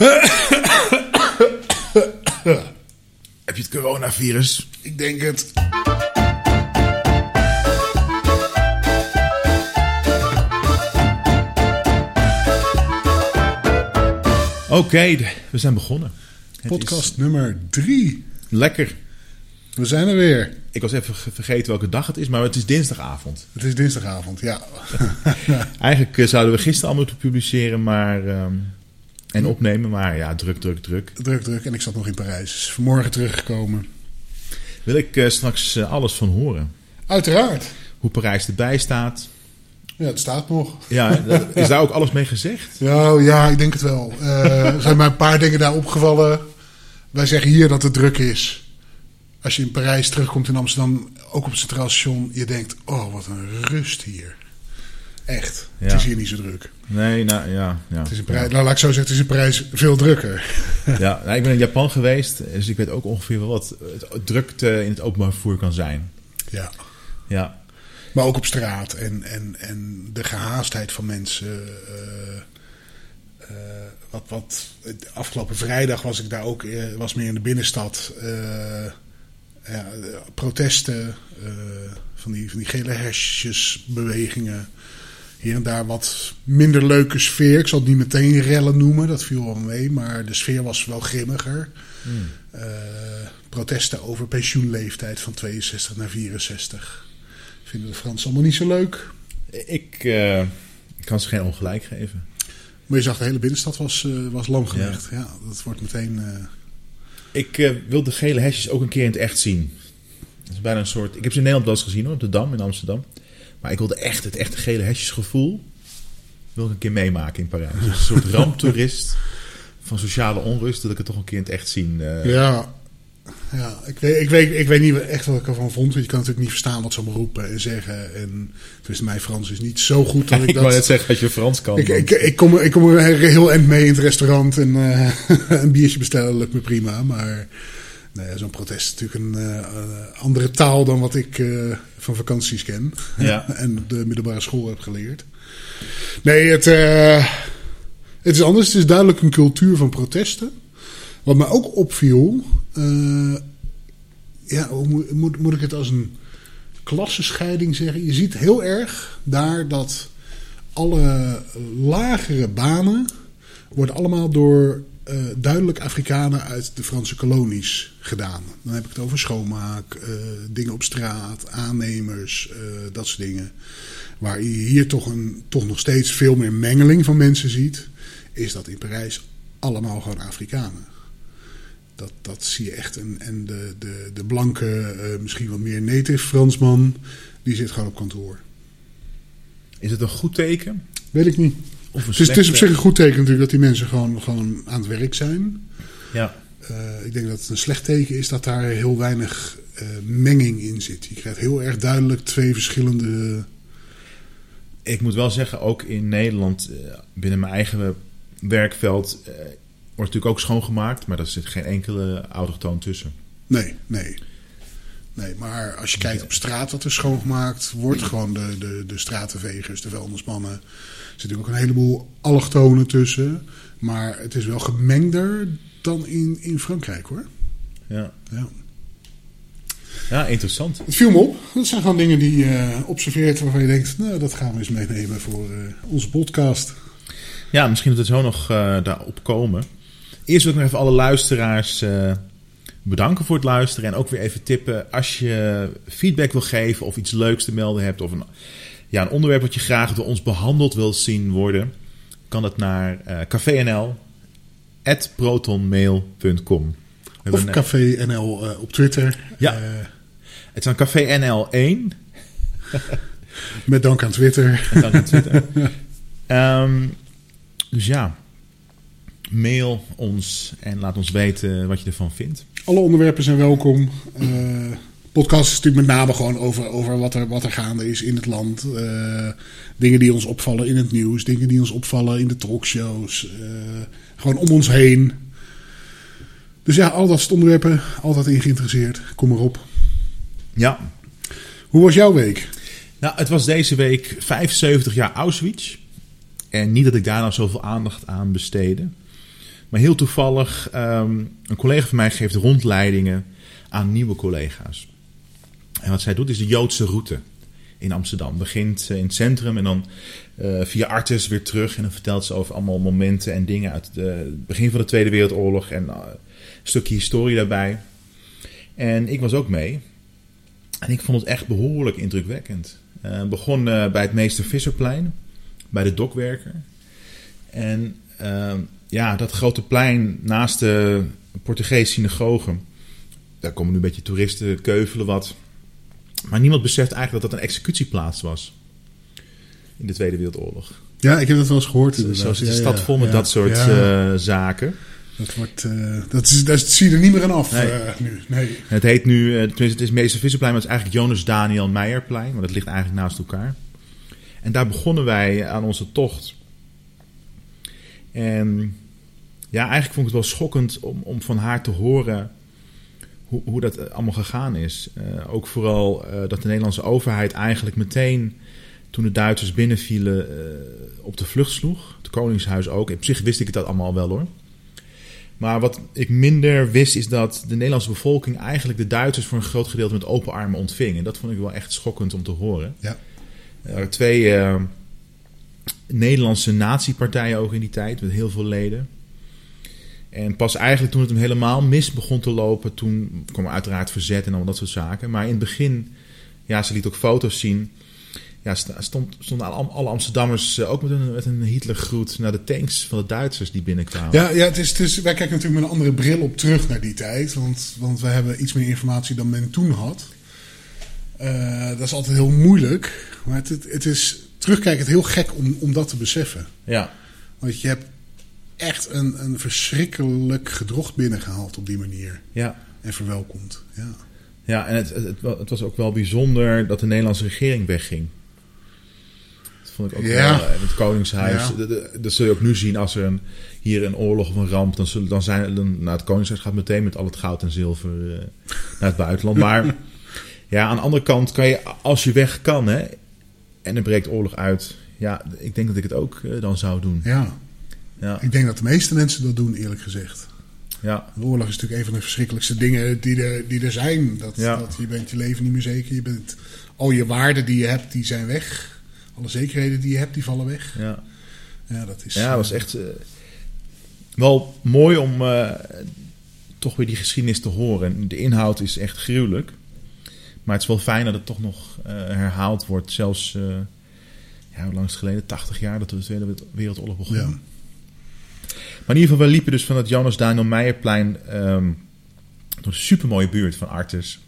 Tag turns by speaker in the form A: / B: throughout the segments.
A: Heb je het coronavirus?
B: Ik denk het.
A: Oké, we zijn begonnen. Het
B: Podcast nummer drie.
A: lekker.
B: We zijn er weer.
A: Ik was even ge- vergeten welke dag het is, maar het is dinsdagavond.
B: Het is dinsdagavond, ja.
A: Eigenlijk eh, zouden we gisteren al moeten publiceren maar, ehm, en opnemen, maar ja, druk, druk, druk.
B: druk, druk. En ik zat nog in Parijs. Dus vanmorgen teruggekomen.
A: Wil ik eh, straks eh, alles van horen.
B: Uiteraard.
A: Hoe Parijs erbij staat.
B: Ja, het staat nog.
A: Ja, is daar ook alles mee gezegd?
B: Ja, ja, ik denk het wel. Eh, er zijn maar een paar dingen daar opgevallen. Wij zeggen hier dat het druk is. Als je in Parijs terugkomt in Amsterdam, ook op het Centraal Station, je denkt, oh, wat een rust hier. Echt. Het
A: Ja.
B: is hier niet zo druk.
A: Nee, nou ja. ja.
B: Het is in Parijs, nou, laat ik zo zeggen, het is in Parijs veel drukker.
A: Ja, nou, ik ben in Japan geweest, dus ik weet ook ongeveer wel wat het drukte in het openbaar vervoer kan zijn.
B: Ja.
A: Ja,
B: Maar ook op straat en, en, en de gehaastheid van mensen. eh, eh, wat, wat, afgelopen vrijdag was ik daar ook, eh, was meer in de binnenstad. ja, protesten, van, die, van die gele hesjesbewegingen. Hier en daar wat minder leuke sfeer. Ik zal het niet meteen rellen noemen, dat viel wel mee. Maar de sfeer was wel grimmiger. Eh, protesten over pensioenleeftijd van 62 naar 64. Vinden de Fransen allemaal niet zo leuk.
A: ik eh, kan ze geen ongelijk geven.
B: Maar je zag de hele binnenstad was, eh, was lamgelegd. Ja. dat wordt meteen...
A: Ik wil de gele hesjes ook een keer in het echt zien. Dat is bijna een soort. Ik heb ze in Nederland wel eens gezien hoor, op de Dam in Amsterdam. Maar ik wilde echt het echte gele hesjesgevoel. Wil ik een keer meemaken in Parijs. Dus een soort ramptoerist van sociale onrust. Dat ik het toch een keer in het echt zien. eh.
B: ja, ja ik, weet, ik, weet, ik weet niet echt wat ik ervan vond. Want je kan natuurlijk niet verstaan wat ze roepen en zeggen. En dus mijn Frans is niet zo goed dat ik,
A: ik
B: dat...
A: net zeggen, als je Frans kan.
B: Ik, ik, ik, kom, er- ik kom er heel eind mee in het restaurant en eh, een biertje bestellen lukt me prima. Maar nou ja, zo'n protest is natuurlijk een eh, eh, andere taal dan wat ik eh, van vakanties ken.
A: Ja.
B: en op de middelbare school heb geleerd. Nee, het, het is anders. Het is duidelijk een cultuur van protesten. Wat mij ook opviel, ja, moet, moet, moet ik het als een klassenscheiding zeggen? Je ziet heel erg daar dat alle lagere banen worden allemaal door eh, duidelijk Afrikanen uit de Franse kolonies gedaan. Dan heb ik het over schoonmaak, eh, dingen op straat, aannemers, eh, dat soort dingen. Waar je hier toch, een, toch nog steeds veel meer mengeling van mensen ziet, is dat in Parijs allemaal gewoon Afrikanen. Dat, dat zie je echt. En, en de, de, de blanke, misschien wat meer native Fransman, die zit gewoon op kantoor.
A: Is het een goed teken?
B: Weet ik niet.
A: Of een
B: Het is, het is op zich een goed teken natuurlijk dat die mensen gewoon, gewoon aan het werk zijn.
A: Ja.
B: Eh, ik denk dat het een slecht teken is dat daar heel weinig eh, menging in zit. Je krijgt heel erg duidelijk twee verschillende.
A: Ik moet wel zeggen, ook in Nederland, eh, binnen mijn eigen werkveld, wordt natuurlijk ook schoongemaakt. Maar er zit geen enkele autochtoon tussen.
B: Nee, nee. Nee, maar als je kijkt op straat wat er schoongemaakt wordt, gewoon de, de, de stratenvegers, de vuilnismannen, zitten ook een heleboel allochtonen tussen. Maar het is wel gemengder dan in, in Frankrijk hoor.
A: Ja,
B: Ja.
A: ja interessant.
B: Het viel me op. Dat zijn gewoon dingen die je observeert waarvan je denkt, nou dat gaan we eens meenemen voor eh, onze podcast.
A: Ja, misschien dat we zo nog eh, daarop komen. Eerst wil ik nog even alle luisteraars eh, bedanken voor het luisteren. En ook weer even tippen als je feedback wil geven of iets leuks te melden hebt. Of een, ja, een onderwerp wat je graag door ons behandeld wilt zien worden. Kan het naar eh cafénl protonmail.com. We
B: Of
A: een-
B: Café NL eh, op Twitter.
A: Ja.
B: Eh,
A: Het is een café NL1.
B: met dank aan Twitter.
A: Dank aan Twitter. Ehm, dus ja, mail ons en laat ons weten wat je ervan vindt.
B: Alle onderwerpen zijn welkom. Eh podcast is natuurlijk met name gewoon over, over wat, er, wat er gaande is in het land. Eh, dingen die ons opvallen in het nieuws. Dingen die ons opvallen in de talkshows. eh, gewoon om ons heen. Dus ja, al dat soort onderwerpen. Altijd in geïnteresseerd. Kom maar op.
A: Ja,
B: Hoe was jouw week?
A: nou, het was deze week 75 jaar Auschwitz. En niet dat ik daar nou zoveel aandacht aan besteedde. Maar heel toevallig, ehm, een collega van mij geeft rondleidingen aan nieuwe collega's. En wat zij doet is de Joodse route in Amsterdam. Begint eh, in het centrum en dan uh, via Artes weer terug. En dan vertelt ze over allemaal momenten en dingen uit het begin van de Tweede Wereldoorlog. En een stukje historie daarbij. En ik was ook mee. En ik vond het echt behoorlijk indrukwekkend. Uh, begon bij het Meester Visserplein, bij de dokwerker. En uh, ja, dat grote plein naast de Portugese synagoge. Daar komen nu een beetje toeristen keuvelen wat. Maar niemand beseft eigenlijk dat dat een executieplaats was. In de Tweede Wereldoorlog.
B: Ja, ik heb dat wel eens gehoord.
A: Zo zit de stad vol met dat soort uh, zaken.
B: Dat, wordt, uh, dat, is, dat zie je er niet meer aan af nee. Uh, nu. Nee.
A: Het heet nu, tenminste het is Meester Visserplein, maar het is eigenlijk Jonas Daniel Meijerplein. Maar dat ligt eigenlijk naast elkaar. En daar begonnen wij aan onze tocht. En ja, eigenlijk vond ik het wel schokkend om, om van haar te horen hoe, hoe dat allemaal gegaan is. Uh, ook vooral uh, dat de Nederlandse overheid eigenlijk meteen, toen de Duitsers binnenvielen, op de vlucht sloeg. Het Koningshuis ook. Op zich wist ik het dat allemaal wel hoor. Maar wat ik minder wist is dat de Nederlandse bevolking eigenlijk de Duitsers voor een groot gedeelte met open armen ontving. En dat vond ik wel echt schokkend om te horen.
B: Ja.
A: Er waren twee Nederlandse natiepartijen ook in die tijd, met heel veel leden. En pas eigenlijk toen het hem helemaal mis begon te lopen, toen kwam er uiteraard verzet en al dat soort zaken. Maar in het begin, ja, ze liet ook foto's zien. Ja, stond, stonden alle Amsterdammers eh, ook met een, met een Hitlergroet naar de tanks van de Duitsers die binnenkwamen.
B: Ja, ja het is, het is, wij kijken natuurlijk met een andere bril op terug naar die tijd. Want, want we hebben iets meer informatie dan men toen had. Uh, dat is altijd heel moeilijk. Maar het, het, het is terugkijkend heel gek om, om dat te beseffen.
A: Ja.
B: Want je hebt echt een, een verschrikkelijk gedrocht binnengehaald op die manier.
A: Ja.
B: En verwelkomd. Ja,
A: ja en het, het, het, was ook wel bijzonder dat de Nederlandse regering wegging. Dat vond ik ook
B: ja.
A: wel. Het Koningshuis. Ja. Dat, zul je ook nu zien als er een, hier een oorlog of een ramp. Dan, zullen, dan zijn dan, nou, het Koningshuis gaat meteen met al het goud en zilver uh, naar het buitenland. Maar ja, aan de andere kant kan je, als je weg kan, hè, en er breekt oorlog uit. Ja, ik denk dat ik het ook uh, dan zou doen.
B: Ja.
A: Ja.
B: Ik denk dat de meeste mensen dat doen, eerlijk gezegd.
A: Ja.
B: De oorlog is natuurlijk een van de verschrikkelijkste dingen die er, die er zijn. Dat,
A: Ja.
B: dat je bent je leven niet meer zeker. Je bent, al je waarden die je hebt, die zijn weg. Alle zekerheden die je hebt, die vallen weg.
A: Ja,
B: Ja, dat is...
A: ja dat was echt eh, wel mooi om eh, toch weer die geschiedenis te horen. En De inhoud is echt gruwelijk. Maar het is wel fijn dat het toch nog eh, herhaald wordt. Zelfs, eh, ja, hoe lang is het geleden? 80 jaar dat de Tweede Wereldoorlog begon.
B: Ja.
A: Maar in ieder geval, we liepen dus van het Jonas Daniel Meijerplein ehm, door een supermooie buurt van Artes.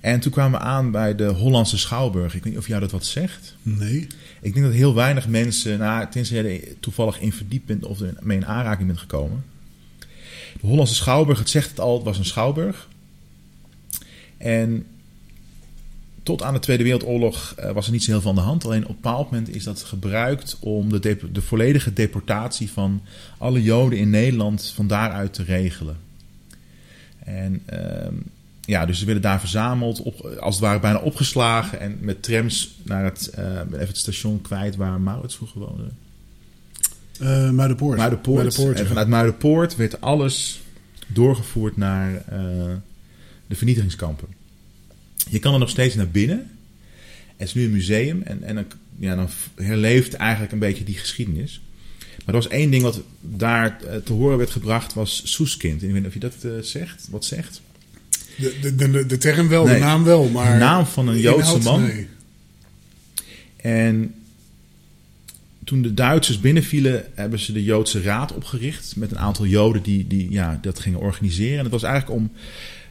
A: En toen kwamen we aan bij de Hollandse Schouwburg. Ik weet niet of jou dat wat zegt.
B: Nee.
A: Ik denk dat heel weinig mensen, nou, tenzij je er toevallig in verdiept bent of er mee in aanraking bent gekomen. De Hollandse Schouwburg, het zegt het al, het was een schouwburg. En tot aan de Tweede Wereldoorlog uh, was er niet zo heel veel aan de hand. Alleen op een bepaald moment is dat gebruikt om de, de, volledige deportatie van alle Joden in Nederland van daaruit te regelen. En uh, ja, dus ze werden daar verzameld, op, als het ware bijna opgeslagen en met trams naar het, uh, even het station kwijt waar Maurits vroeger woonde.
B: Uh, Muidenpoort.
A: Muidenpoort.
B: Muidenpoort,
A: en vanuit Muidenpoort werd alles doorgevoerd naar uh, de vernietigingskampen. Je kan er nog steeds naar binnen. Het is nu een museum en, en dan, ja, dan herleeft eigenlijk een beetje die geschiedenis. Maar er was één ding wat daar uh, te horen werd gebracht, was Soeskind. Ik weet niet of je dat uh, zegt, wat zegt.
B: De, de, de, de term wel, nee, de naam wel, maar...
A: De naam van een Joodse
B: inhoud,
A: man.
B: Nee.
A: En toen de Duitsers binnenvielen, hebben ze de Joodse Raad opgericht. Met een aantal Joden die, die ja, dat gingen organiseren. En het was eigenlijk om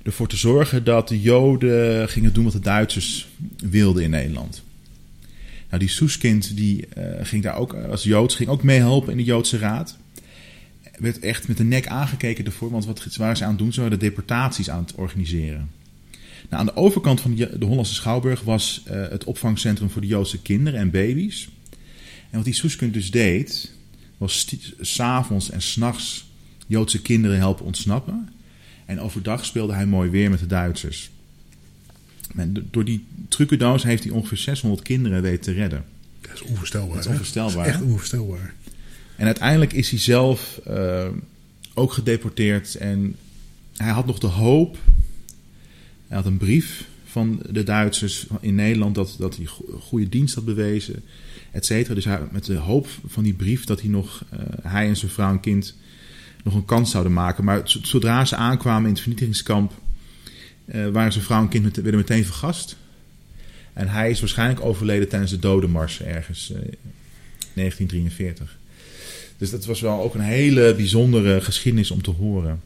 A: ervoor te zorgen dat de Joden gingen doen wat de Duitsers wilden in Nederland. Nou, die Soeskind die, uh, ging daar ook als Joods, ging ook meehelpen in de Joodse Raad. Werd echt met de nek aangekeken ervoor, want wat waren ze aan het doen? Ze waren deportaties aan het organiseren. Nou, aan de overkant van de Hollandse Schouwburg was uh, het opvangcentrum voor de Joodse kinderen en baby's. En wat die Soeskind dus deed, was s'avonds en s'nachts Joodse kinderen helpen ontsnappen. En overdag speelde hij mooi weer met de Duitsers. En door die trucendoos heeft hij ongeveer 600 kinderen weten te redden.
B: Dat is onvoorstelbaar.
A: Dat is onvoorstelbaar.
B: Dat is echt onvoorstelbaar.
A: En uiteindelijk is hij zelf uh, ook gedeporteerd. En hij had nog de hoop. Hij had een brief van de Duitsers in Nederland dat, dat hij goede dienst had bewezen, et cetera. Dus hij, met de hoop van die brief dat hij nog, uh, hij en zijn vrouw en kind, nog een kans zouden maken. Maar zodra ze aankwamen in het vernietigingskamp, uh, waren zijn vrouw en kind met, werden meteen vergast. En hij is waarschijnlijk overleden tijdens de dodenmars ergens uh, 1943. Dus dat was wel ook een hele bijzondere geschiedenis om te horen.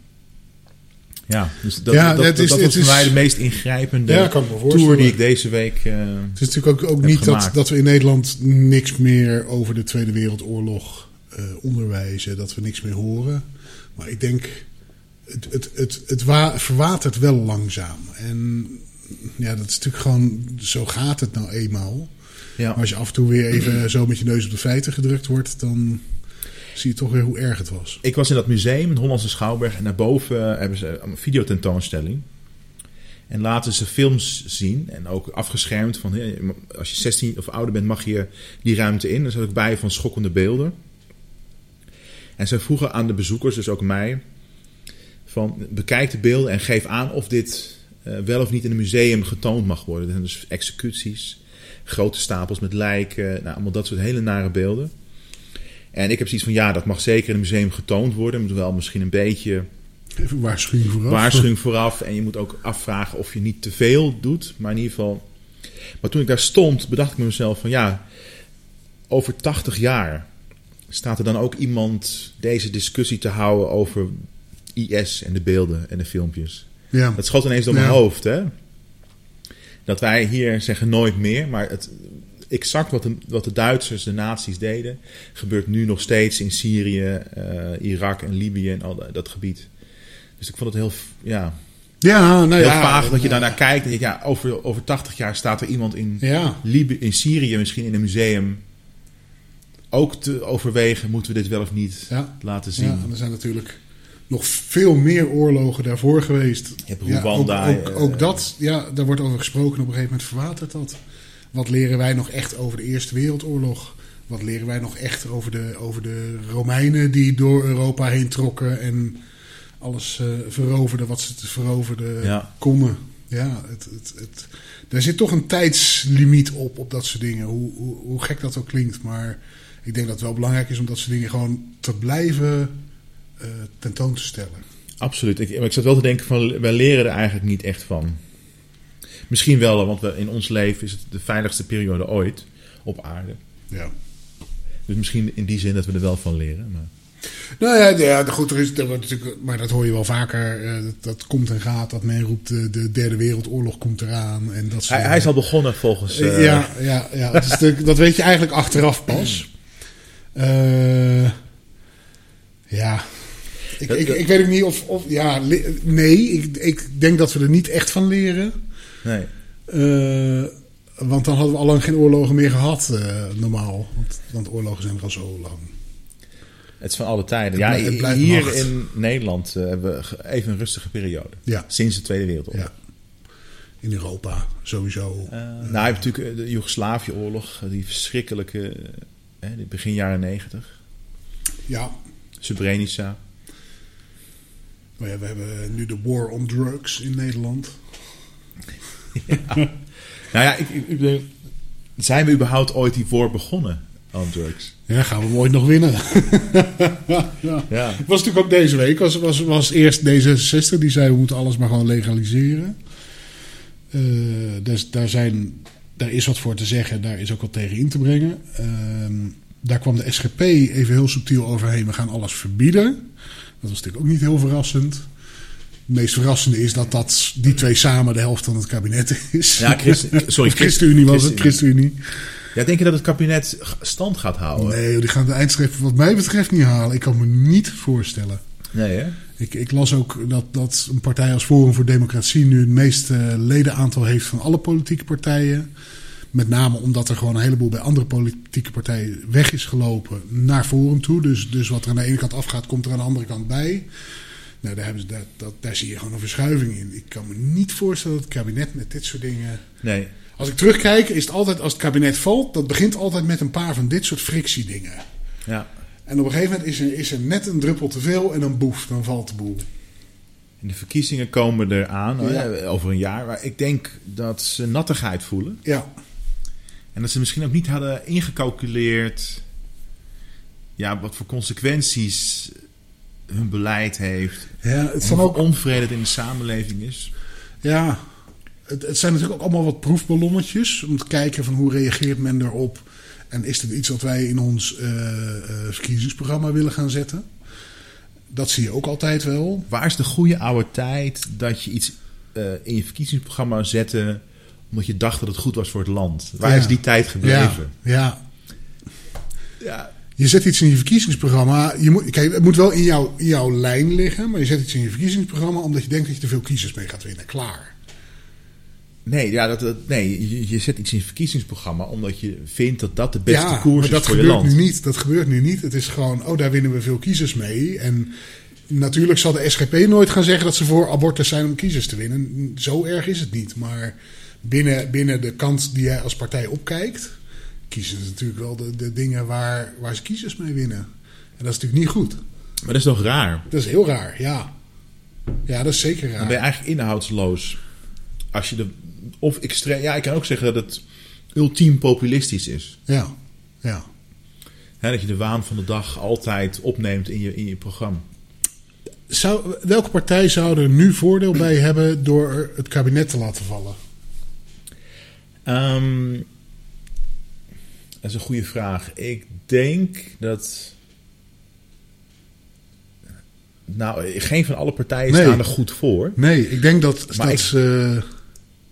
A: Ja, dus dat,
B: Ja,
A: dat,
B: is-
A: dat was voor
B: is-
A: mij de meest ingrijpende
B: Ja,
A: tour die ik deze week... eh,
B: Het is natuurlijk ook, niet dat,
A: gemaakt.
B: dat we in Nederland niks meer over de Tweede Wereldoorlog eh, onderwijzen, dat we niks meer horen. Maar ik denk, het, het, het, het wa- verwatert wel langzaam. En ja, dat is natuurlijk gewoon, zo gaat het nou eenmaal.
A: ja.
B: Maar als je af en toe weer even zo met je neus op de feiten gedrukt wordt, dan zie je toch weer hoe erg het was.
A: Ik was in dat museum, het Hollandse Schouwburg. En daarboven hebben ze een videotentoonstelling. En laten ze films zien. En ook afgeschermd van... Als je 16 of ouder bent, mag je die ruimte in. Er zat ook bij van schokkende beelden. En zij vroegen aan de bezoekers, dus ook mij... Van, bekijk de beelden en geef aan of dit eh, wel of niet in een museum getoond mag worden. Er zijn dus executies, grote stapels met lijken... Nou, allemaal dat soort hele nare beelden. En ik heb zoiets van, ja, dat mag zeker in een museum getoond worden. Moet wel misschien een beetje
B: Even waarschuwing vooraf.
A: waarschuwing vooraf. En je moet ook afvragen of je niet te veel doet. Maar in ieder geval... Maar toen ik daar stond, bedacht ik me mezelf van, ja, over 80 jaar staat er dan ook iemand deze discussie te houden over IS en de beelden en de filmpjes.
B: Ja.
A: Dat schoot ineens door mijn
B: Ja.
A: hoofd, hè. Dat wij hier zeggen nooit meer, maar het, exact wat de, wat de Duitsers, de nazi's deden, gebeurt nu nog steeds in Syrië, eh, Irak en Libië en al dat, dat gebied. Dus ik vond het heel, ja,
B: Ja, nou
A: heel
B: ja.
A: vaag dat je daarnaar kijkt. En je, ja, over, over 80 jaar staat er iemand in. Libië, in Syrië, misschien in een museum, ook te overwegen, moeten we dit wel of niet
B: Ja.
A: laten zien.
B: Ja, en er zijn natuurlijk nog veel meer oorlogen daarvoor geweest.
A: Je hebt
B: Ja,
A: Rwanda,
B: ook, ook,
A: eh,
B: ook dat, ja, daar wordt over gesproken. Op een gegeven moment verwatert dat. Wat leren wij nog echt over de Eerste Wereldoorlog? Wat leren wij nog echt over de, over de Romeinen die door Europa heen trokken en alles eh, veroverden wat ze te veroverden
A: Ja.
B: konden? Ja, het, het, het, daar zit toch een tijdslimiet op, op dat soort dingen. Hoe, hoe, hoe gek dat ook klinkt. Maar ik denk dat het wel belangrijk is om dat soort dingen gewoon te blijven eh, tentoon te stellen.
A: Absoluut. Ik, maar ik zat wel te denken van, wij leren er eigenlijk niet echt van. Misschien wel, want we, in ons leven is het de veiligste periode ooit op aarde.
B: Ja.
A: Dus misschien in die zin dat we er wel van leren. Maar...
B: Nou ja, ja goed, er is, er wordt natuurlijk, maar dat hoor je wel vaker. eh, dat, dat komt en gaat. Dat men roept de, de derde wereldoorlog komt eraan. En dat soort
A: Hij, hij is al begonnen volgens...
B: Eh,
A: eh,
B: ja, ja, ja. Dat, is dat weet je eigenlijk achteraf pas. Eh, ja. Ik, ik, ik weet ook niet of... of ja, nee, ik, ik denk dat we er niet echt van leren.
A: Nee.
B: Eh, want dan hadden we al lang geen oorlogen meer gehad, eh, normaal. Want, want oorlogen zijn er al zo lang.
A: Het is van alle tijden. Ja, hier
B: macht.
A: in Nederland hebben we even een rustige periode.
B: Ja,
A: Sinds de Tweede Wereldoorlog.
B: ja. In Europa sowieso.
A: Nou, je hebt natuurlijk de Joegoslavië-oorlog, die verschrikkelijke, hè, begin jaren negentig.
B: Ja.
A: Srebrenica.
B: Maar ja, we hebben nu de war on drugs in Nederland.
A: Nou ja, ik, ik, zijn we überhaupt ooit die war begonnen aan drugs?
B: Ja, gaan we hem ooit nog winnen. ja.
A: Ja.
B: Het was natuurlijk ook deze week. Was, was, was eerst D66 die zei we moeten alles maar gewoon legaliseren. Eh, dus daar, zijn, daar is wat voor te zeggen. Daar is ook wat tegen in te brengen. Ehm, daar kwam de SGP even heel subtiel overheen. We gaan alles verbieden. Dat was natuurlijk ook niet heel verrassend. Het meest verrassende is dat, dat die twee samen de helft van het kabinet is.
A: Ja, Christ- sorry,
B: ChristenUnie was het.
A: ChristenUnie. Ja, denk je dat het kabinet stand gaat houden?
B: Nee, die gaan de eindstreep wat mij betreft niet halen. Ik kan me niet voorstellen.
A: Nee, hè?
B: Ik, ik las ook dat, dat een partij als Forum voor Democratie nu het meeste ledenaantal heeft van alle politieke partijen. Met name omdat er gewoon een heleboel bij andere politieke partijen weg is gelopen naar Forum toe. Dus, dus wat er aan de ene kant afgaat, komt er aan de andere kant bij. Nou, daar, hebben ze, dat, dat, daar zie je gewoon een verschuiving in. Ik kan me niet voorstellen dat het kabinet met dit soort dingen.
A: Nee.
B: Als ik terugkijk, is het altijd als het kabinet valt, dat begint altijd met een paar van dit soort frictiedingen.
A: Ja.
B: En op een gegeven moment is er, is er net een druppel te veel en dan boef, dan valt de boel.
A: En de verkiezingen komen eraan
B: Ja.
A: over een jaar. Maar ik denk dat ze nattigheid voelen.
B: Ja,
A: En dat ze misschien ook niet hadden ingecalculeerd... Ja, wat voor consequenties hun beleid heeft.
B: ja het
A: En
B: ook
A: onvrede in de samenleving is.
B: Ja, het, het zijn natuurlijk ook allemaal wat proefballonnetjes. Om te kijken van hoe reageert men erop. En is dit iets wat wij in ons eh, eh, verkiezingsprogramma willen gaan zetten? Dat zie je ook altijd wel.
A: Waar is de goede oude tijd dat je iets eh, in je verkiezingsprogramma zette... omdat je dacht dat het goed was voor het land? Waar
B: Ja.
A: is die tijd gebleven?
B: Ja, ja,
A: Ja.
B: je zet iets in je verkiezingsprogramma. Je moet, kijk, het moet wel in, jouw in jouw lijn liggen. Maar je zet iets in je verkiezingsprogramma omdat je denkt dat je er veel kiezers mee gaat winnen. Klaar.
A: Nee, ja, dat, dat- nee je, je zet iets in je verkiezingsprogramma... omdat je vindt dat dat de beste
B: ja,
A: koers is
B: dat
A: voor je
B: gebeurt
A: land.
B: nu niet. Dat gebeurt nu niet. Het is gewoon, oh, daar winnen we veel kiezers mee. En natuurlijk zal de SGP nooit gaan zeggen dat ze voor abortus zijn om kiezers te winnen. Zo erg is het niet. Maar binnen, binnen de kant die jij als partij opkijkt, kiezen ze natuurlijk wel de, de dingen waar, waar ze kiezers mee winnen. En dat is natuurlijk niet goed.
A: Maar dat is toch raar?
B: Dat is heel raar, ja. Ja, dat is zeker
A: Dan ben je
B: raar.
A: eigenlijk inhoudsloos. Als je de... Of extreem... Ja, ik kan ook zeggen dat het ultiem populistisch is.
B: Ja, ja.
A: Dat je de waan van de dag altijd opneemt in je, in je programma.
B: Zou, welke partij zou er nu voordeel bij hebben door het kabinet te laten vallen?
A: Ehm, dat is een goede vraag. Ik denk dat. Nou, geen van alle partijen
B: Nee.
A: staan er goed voor.
B: Nee, ik denk dat,
A: Maar
B: dat
A: ik-
B: ze...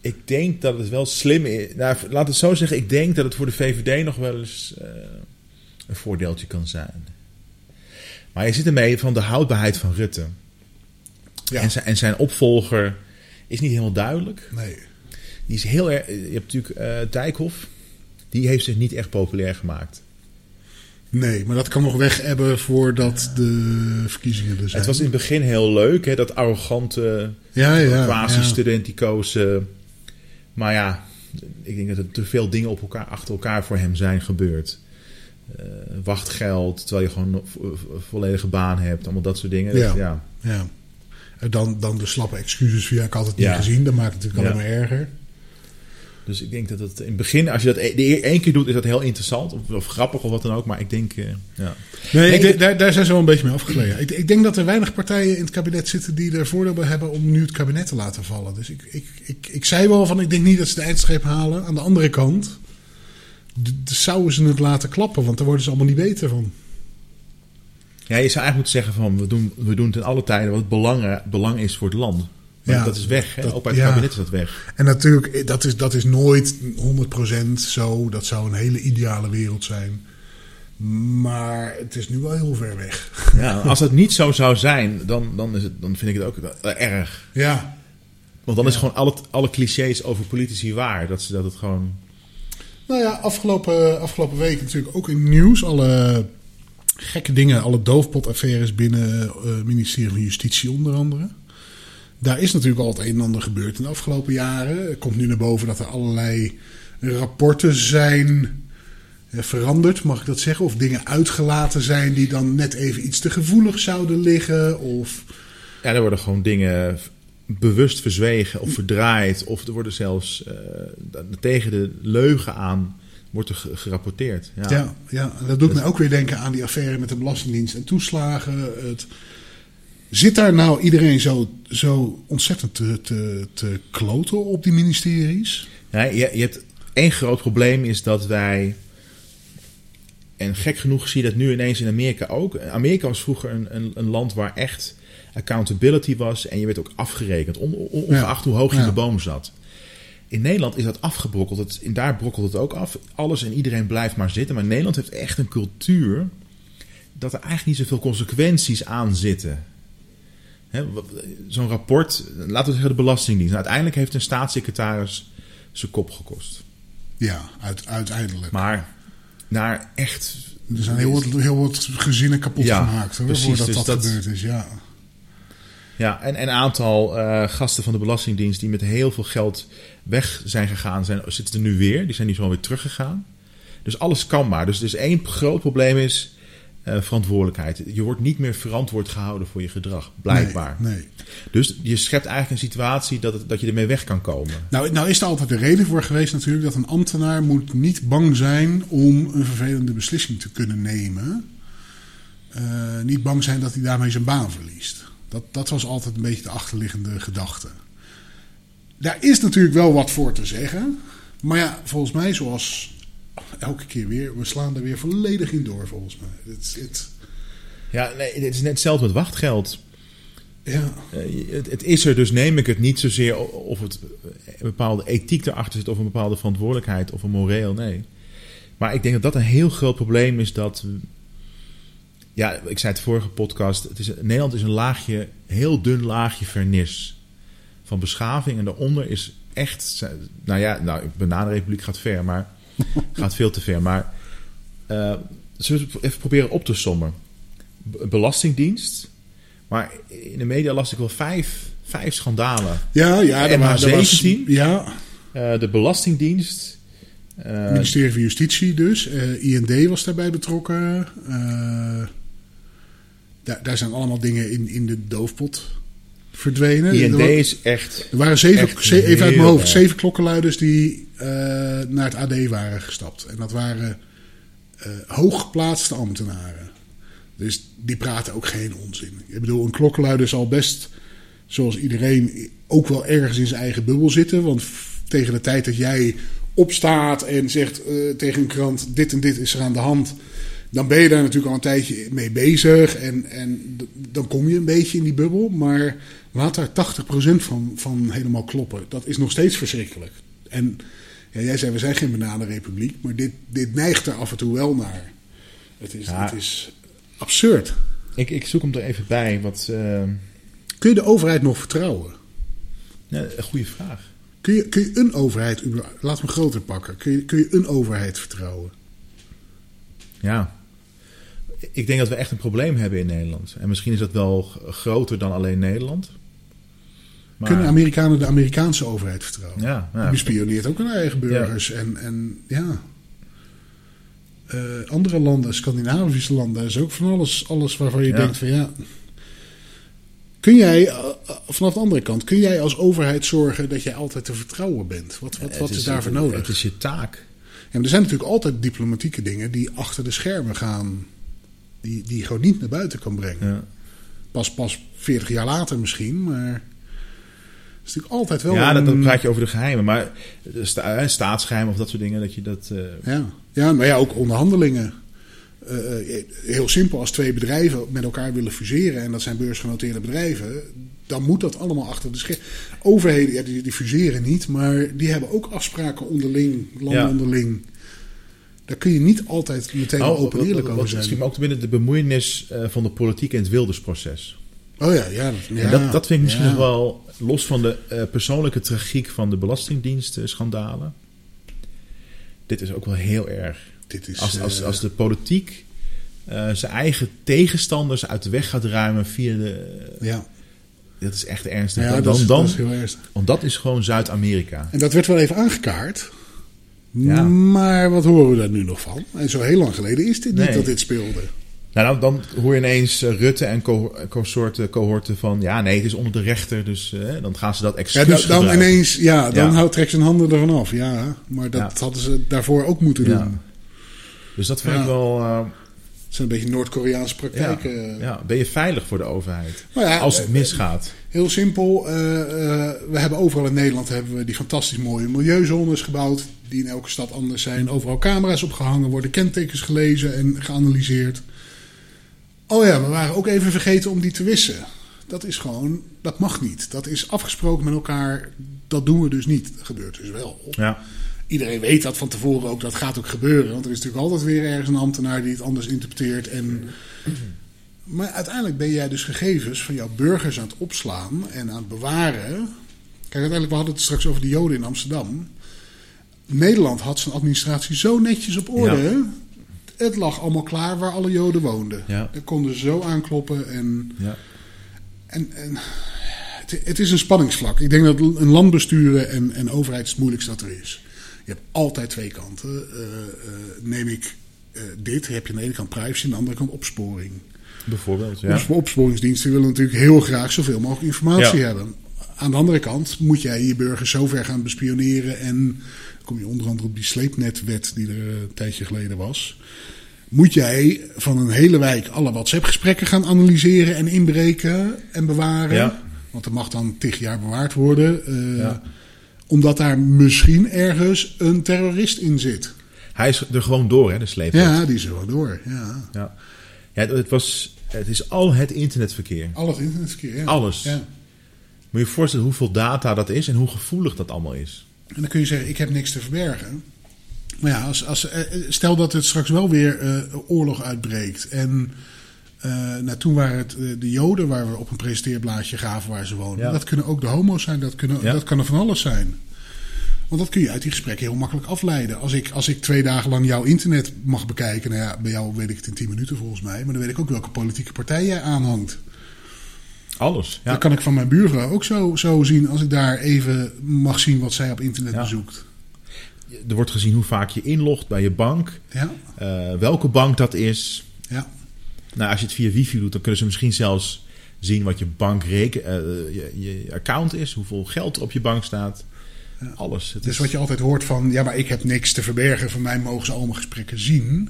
A: Ik denk dat het wel slim is. Nou, laat het zo zeggen. Ik denk dat het voor de VVD nog wel eens eh, een voordeeltje kan zijn. Maar je zit ermee van de houdbaarheid van Rutte.
B: Ja,
A: En, zijn, en zijn opvolger is niet helemaal duidelijk.
B: nee.
A: Die is heel erg. Je hebt natuurlijk eh Dijkhoff. Die heeft zich niet echt populair gemaakt.
B: Nee, maar dat kan nog weg hebben voordat de verkiezingen er zijn.
A: Het was in het begin heel leuk, hè, dat arrogante,
B: ja, ja,
A: quasi-studenticoze. Maar ja, ik denk dat er te veel dingen op elkaar, achter elkaar voor hem zijn gebeurd. Eh, wachtgeld, terwijl je gewoon een vo- vo- volledige baan hebt, allemaal dat soort dingen.
B: Ja.
A: Dat- ja.
B: ja. Dan, dan de slappe excuses via ik had het niet
A: Ja.
B: gezien. Dat maakt het natuurlijk alleen maar erger.
A: Dus ik denk dat het in het begin, als je dat e- de eer- één keer doet, is dat heel interessant. Of, of grappig of wat dan ook. Maar ik denk, eh, ja.
B: Nee, ik denk- daar, daar zijn ze wel een beetje mee afgegleden. Ik, ik denk dat er weinig partijen in het kabinet zitten die er voordeel bij hebben om nu het kabinet te laten vallen. Dus ik, ik, ik, ik zei wel van, ik denk niet dat ze de eindstreep halen. Aan de andere kant, zouden ze het laten klappen, want daar worden ze allemaal niet beter van.
A: ja, je zou eigenlijk moeten zeggen van, we doen, we doen ten alle tijden wat belang, belang is voor het land. Maar
B: Ja,
A: dat is weg. Hè?
B: dat-
A: Ook bij het
B: ja.
A: kabinet is dat weg.
B: En natuurlijk, dat is, dat is nooit 100% zo. Dat zou een hele ideale wereld zijn. Maar het is nu wel heel ver weg.
A: Ja, als dat niet zo zou zijn, dan, dan, is het, dan vind ik het ook erg.
B: Ja,
A: Want dan is gewoon alle, alle clichés over politici waar. Dat, ze, dat het gewoon...
B: Nou ja, afgelopen, afgelopen week natuurlijk ook in het nieuws. Alle gekke dingen, alle doofpotaffaires binnen het ministerie van Justitie onder andere. Daar is natuurlijk al het een en ander gebeurd in de afgelopen jaren. Er komt nu naar boven dat er allerlei rapporten zijn eh, veranderd, mag ik dat zeggen? Of dingen uitgelaten zijn die dan net even iets te gevoelig zouden liggen. Of
A: Ja, er worden gewoon dingen bewust verzwegen of verdraaid. Of er worden zelfs eh, tegen de leugen aan wordt er ge- gerapporteerd. Ja.
B: Ja, dat doet mij ook weer denken aan die affaire met de Belastingdienst en toeslagen. Het, zit daar nou iedereen zo, zo ontzettend te, te, te kloten op die ministeries?
A: Ja, je, je hebt één groot probleem is dat wij... En gek genoeg zie je dat nu ineens in Amerika ook. Amerika was vroeger een, een, een land waar echt accountability was. En je werd ook afgerekend, on- on- ongeacht hoe hoog je
B: Ja.
A: de boom zat. In Nederland is dat afgebrokkeld. Het, in daar brokkelt het ook af. Alles en iedereen blijft maar zitten. Maar Nederland heeft echt een cultuur dat er eigenlijk niet zoveel consequenties aan zitten. Zo'n rapport, laten we zeggen de Belastingdienst. Nou, uiteindelijk heeft een staatssecretaris zijn kop gekost.
B: Ja, uit, uiteindelijk.
A: Maar naar echt.
B: er zijn heel wat, heel wat gezinnen kapot
A: Ja,
B: gemaakt hoor,
A: precies,
B: voordat
A: dus
B: dat,
A: dat-
B: gebeurd is. Ja.
A: Ja, en en een aantal eh, gasten van de Belastingdienst die met heel veel geld weg zijn gegaan, zijn, zitten er nu weer. Die zijn nu zo weer teruggegaan. Dus alles kan maar. Dus, dus één groot probleem is. Eh, verantwoordelijkheid. Je wordt niet meer verantwoord gehouden voor je gedrag, blijkbaar.
B: Nee, nee.
A: Dus je schept eigenlijk een situatie dat, het, dat je ermee weg kan komen.
B: Nou, nou is er altijd de reden voor geweest natuurlijk dat een ambtenaar moet niet bang zijn om een vervelende beslissing te kunnen nemen. Uh, niet bang zijn dat hij daarmee zijn baan verliest. Dat, dat was altijd een beetje de achterliggende gedachte. Daar is natuurlijk wel wat voor te zeggen. Maar ja, volgens mij, zoals elke keer weer, we slaan er weer volledig in door, volgens mij. Het, het...
A: Ja, nee, het is net hetzelfde met wachtgeld.
B: Ja.
A: Uh, het, het, is er, dus neem ik het niet zozeer of het een bepaalde ethiek erachter zit, of een bepaalde verantwoordelijkheid, of een moreel. Nee. Maar ik denk dat dat een heel groot probleem is dat. Ja, ik zei het vorige podcast. Het is, Nederland is een laagje, heel dun laagje vernis van beschaving. En daaronder is echt. Nou ja, nou, Bananenrepubliek gaat ver, maar. gaat veel te ver. Maar. Uh, zullen we even proberen op te sommen? Belastingdienst. Maar in de media las ik wel vijf, vijf schandalen.
B: Ja, ja.
A: De MH17.
B: ja.
A: Uh, de Belastingdienst.
B: Uh, ministerie van Justitie dus. Uh, IND was daarbij betrokken. daar, daar zijn allemaal dingen in, in de doofpot verdwenen.
A: IND is echt.
B: Er waren zeven, zeven even uit mijn hoofd, zeven klokkenluiders die naar het AD waren gestapt. En dat waren hooggeplaatste ambtenaren. Dus die praten ook geen onzin. Ik bedoel, een klokkenluider zal best, zoals iedereen, ook wel ergens in zijn eigen bubbel zitten. Want tegen de tijd dat jij opstaat en zegt uh, tegen een krant: dit en dit is er aan de hand. Dan ben je daar natuurlijk al een tijdje mee bezig. En, en dan kom je een beetje in die bubbel. Maar laat daar 80% van, van helemaal kloppen. Dat is nog steeds verschrikkelijk. En ja, jij zei: we zijn geen bananenrepubliek. Maar dit, dit neigt er af en toe wel naar. Het is,
A: Ja.
B: het is absurd.
A: Ik, ik zoek hem er even bij. Wat, uh,
B: Kun je de overheid nog vertrouwen?
A: ja, een goede vraag.
B: Kun je, kun je een overheid, laat me groter pakken, kun je, kun je een overheid vertrouwen?
A: Ja. Ik denk dat we echt een probleem hebben in Nederland. En misschien is dat wel groter dan alleen Nederland. Maar,
B: Kunnen Amerikanen de Amerikaanse overheid vertrouwen?
A: ja, ja.
B: Die bespioneert ook hun eigen burgers. En, en ja. Eh, andere landen, Scandinavische landen, is ook van alles, alles waarvan je
A: Ja.
B: denkt van ja. Kun jij, eh, eh, vanaf de andere kant, kun jij als overheid zorgen dat jij altijd te vertrouwen bent? Wat, wat, wat is, daarvoor nodig?
A: Het is je taak.
B: Ja, maar er zijn natuurlijk altijd diplomatieke dingen die achter de schermen gaan. Die, die je gewoon niet naar buiten kan brengen.
A: Ja.
B: Pas, pas 40 jaar later misschien, maar. Is natuurlijk altijd wel.
A: Ja, dat, dan
B: een-
A: praat je over de geheimen. Maar de sta, eh, staatsgeheimen of dat soort dingen, dat je dat... eh,
B: Ja, ja maar ja, ook onderhandelingen. Eh, eh, heel simpel, als twee bedrijven met elkaar willen fuseren en dat zijn beursgenoteerde bedrijven, dan moet dat allemaal achter de schermen. Overheden, ja, die, die fuseren niet, maar die hebben ook afspraken onderling, landen
A: Ja.
B: onderling. Daar kun je niet altijd meteen
A: oh,
B: open en eerlijk over
A: wat- Misschien
B: zijn.
A: ook binnen de bemoeienis eh, van de politiek in het Wildersproces.
B: Oh ja, ja. dat- ja,
A: En dat, dat vind ik misschien nog wel, los van de eh, persoonlijke tragiek van de belastingdienst-schandalen. Dit is ook wel heel erg.
B: Dit is,
A: Als, als,
B: eh,
A: als de politiek eh, zijn eigen tegenstanders uit de weg gaat ruimen via de.
B: ja,
A: Dat is echt ernstig.
B: ja
A: dan,
B: dat, is,
A: dan,
B: dat is heel ernstig.
A: want dat is gewoon Zuid-Amerika.
B: En dat werd wel even aangekaart.
A: Ja.
B: Maar wat horen we daar nu nog van? En zo heel lang geleden is dit niet
A: Nee.
B: dat dit speelde.
A: Nou, dan, dan hoor je ineens eh, Rutte en co consorten, cohorten van... ja, nee, het is onder de rechter, dus eh, dan gaan ze dat
B: Ja,
A: excuus
B: dan, dan
A: gebruiken.
B: ineens, ja, dan
A: Ja.
B: houdt trekt zijn handen ervan af. Ja, maar dat
A: Ja.
B: hadden ze daarvoor ook moeten doen.
A: Dus dat vind ik wel... eh,
B: Het zijn een beetje Noord-Koreaanse praktijken.
A: ja, ben je veilig voor de overheid?
B: Nou
A: Als het misgaat.
B: Heel simpel. we hebben overal in Nederland hebben we die fantastisch mooie milieuzones gebouwd. Die in elke stad anders zijn. Overal camera's opgehangen, worden kentekens gelezen en geanalyseerd. Oh ja, we waren ook even vergeten om die te wissen. Dat is gewoon, dat mag niet. Dat is afgesproken met elkaar. Dat doen we dus niet. Dat gebeurt dus wel.
A: Ja.
B: Iedereen weet dat van tevoren ook. Dat gaat ook gebeuren. Want er is natuurlijk altijd weer ergens een ambtenaar die het anders interpreteert. En... Maar uiteindelijk ben jij dus gegevens van jouw burgers aan het opslaan en aan het bewaren. Kijk, uiteindelijk, we hadden het straks over de Joden in Amsterdam. Nederland had zijn administratie zo netjes op orde. Het lag allemaal klaar waar alle Joden woonden.
A: Ja.
B: Daar konden ze zo aankloppen. En,
A: Ja.
B: en, en het, het is een spanningsvlak. Ik denk dat een land besturen en, en overheid het moeilijkste dat er is. Je hebt altijd twee kanten. Eh, eh, neem ik eh, dit, heb je aan de ene kant privacy, aan de andere kant opsporing.
A: Bijvoorbeeld, ja.
B: Opspo- Opsporingsdiensten willen natuurlijk heel graag zoveel mogelijk informatie
A: Ja.
B: hebben. Aan de andere kant moet jij je burgers zo ver gaan bespioneren. En kom je onder andere op die sleepnetwet die er eh, een tijdje geleden was. Moet jij van een hele wijk alle WhatsApp-gesprekken gaan analyseren en inbreken en bewaren?
A: Ja.
B: Want dat mag dan tig jaar bewaard worden. eh,
A: Ja.
B: Omdat daar misschien ergens een terrorist in zit.
A: Hij is er gewoon door, hè, de sleep.
B: Ja, die is er wel door. Ja.
A: ja. Ja, het, was, het is al het internetverkeer.
B: Al het internetverkeer. Ja.
A: Alles.
B: Ja.
A: Moet je je voorstellen hoeveel data dat is en hoe gevoelig dat allemaal is.
B: En dan kun je zeggen, ik heb niks te verbergen. Maar ja, als, als, eh, stel dat het straks wel weer eh, oorlog uitbreekt. En eh, nou, toen waren het eh, de Joden waar we op een presenteerblaadje gaven waar ze wonen.
A: Ja.
B: Dat kunnen ook de homo's zijn, dat, kunnen,
A: Ja.
B: dat kan er van alles zijn. Want dat kun je uit die gesprekken heel makkelijk afleiden. Als ik, als ik twee dagen lang jouw internet mag bekijken, nou ja, bij jou weet ik het in tien minuten volgens mij. Maar dan weet ik ook welke politieke partij jij aanhangt.
A: Alles. Ja.
B: Dat kan ik van mijn buurvrouw ook zo, zo zien als ik daar even mag zien wat zij op internet
A: Ja.
B: bezoekt.
A: Er wordt gezien hoe vaak je inlogt bij je bank.
B: Ja,
A: eh, welke bank dat is.
B: ja.
A: Nou, als je het via wifi doet, dan kunnen ze misschien zelfs zien wat je bankreken, eh, je, je account is, hoeveel geld er op je bank staat. Alles. Het
B: Dus
A: is-
B: wat je altijd hoort van, ja, maar ik heb niks te verbergen. Van mij mogen ze al mijn gesprekken zien.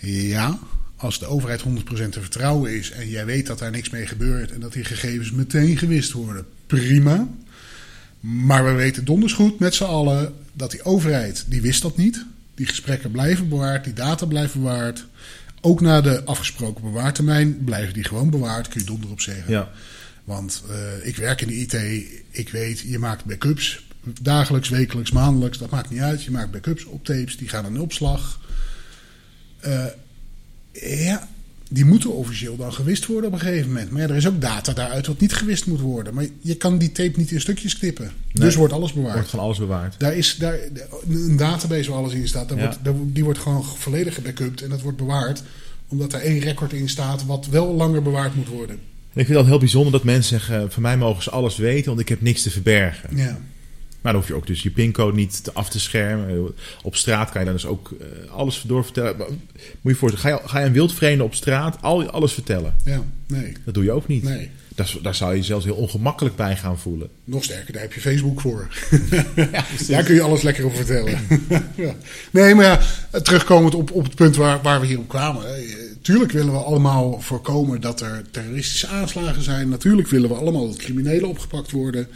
B: Ja, als de overheid 100% te vertrouwen is en jij weet dat daar niks mee gebeurt en dat die gegevens meteen gewist worden, prima. Maar we weten donders goed met z'n allen dat die overheid, die wist dat niet. Die gesprekken blijven bewaard, die data blijven bewaard. Ook na de afgesproken bewaartermijn blijven die gewoon bewaard, kun je donder op zeggen.
A: ja.
B: Want eh, ik werk in de IT. Ik weet, je maakt backups. Dagelijks, wekelijks, maandelijks. Dat maakt niet uit. Je maakt backups op tapes. Die gaan in opslag. Eh, ja, die moeten officieel dan gewist worden op een gegeven moment. Maar ja, er is ook data daaruit wat niet gewist moet worden. Maar je kan die tape niet in stukjes knippen. Dus wordt alles bewaard.
A: Wordt van alles bewaard.
B: Daar is daar, een database waar alles in staat. Daar
A: Ja.
B: wordt, daar, die wordt gewoon volledig gebackupt. En dat wordt bewaard. Omdat er één record in staat wat wel langer bewaard moet worden.
A: En ik vind dat heel bijzonder dat mensen zeggen: van mij mogen ze alles weten, want ik heb niks te verbergen.
B: Ja.
A: Maar dan hoef je ook dus je pincode niet te- af te schermen. Op straat kan je dan dus ook eh, alles doorvertellen. Maar Moet je voorstellen, ga je, ga je een wildvreemde op straat al, alles vertellen?
B: Ja, nee.
A: Dat doe je ook niet.
B: Nee.
A: Daar, daar zou je je zelfs heel ongemakkelijk bij gaan voelen.
B: Nog sterker, daar heb je Facebook voor. daar kun je alles lekker over vertellen. ja. Nee, maar ja, terugkomend op, op het punt waar, waar we hier op kwamen. eh, Tuurlijk willen we allemaal voorkomen dat er terroristische aanslagen zijn. Natuurlijk willen we allemaal dat criminelen opgepakt worden.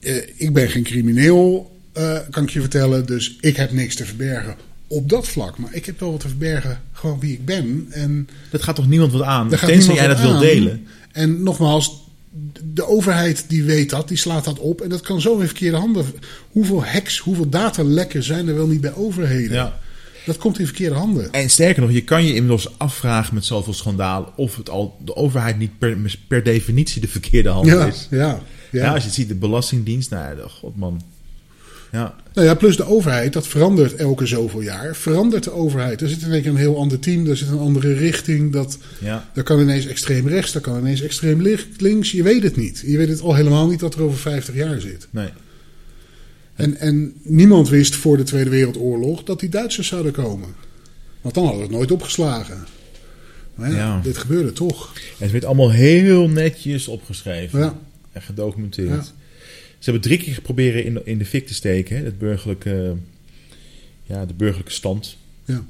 B: Eh, ik ben geen crimineel, eh, kan ik je vertellen. Dus ik heb niks te verbergen op dat vlak. Maar ik heb wel wat te verbergen, gewoon wie ik ben. En
A: Dat gaat toch niemand wat aan? Tenzij jij dat wil delen.
B: En nogmaals, de overheid die weet dat, die slaat dat op. En dat kan zo in verkeerde handen. Hoeveel hacks, hoeveel datalekken zijn er wel niet bij overheden?
A: Ja.
B: Dat komt in verkeerde handen.
A: En sterker nog, je kan je inmiddels afvragen met zoveel schandalen of het al de overheid niet per, per definitie de verkeerde hand
B: Ja,
A: is.
B: ja,
A: Ja.
B: ja.
A: als je het ziet, de Belastingdienst, nou ja, god man. Ja,
B: Nou ja, plus de overheid, dat verandert elke zoveel jaar. Verandert de overheid. Er zit in één keer een heel ander team, er zit een andere richting. Dat,
A: ja.
B: daar kan ineens extreem rechts, daar kan ineens extreem links. Je weet het niet. Je weet het al helemaal niet dat er over 50 jaar zit.
A: Nee.
B: En, en niemand wist voor de Tweede Wereldoorlog dat die Duitsers zouden komen. Want dan hadden we het nooit opgeslagen. Maar ja,
A: Ja.
B: dit gebeurde toch.
A: En het werd allemaal heel netjes opgeschreven
B: Ja.
A: En gedocumenteerd.
B: Ja.
A: Ze hebben drie keer geprobeerd in de, in de fik te steken, hè, het burgerlijke, ja, de burgerlijke stand.
B: Ja.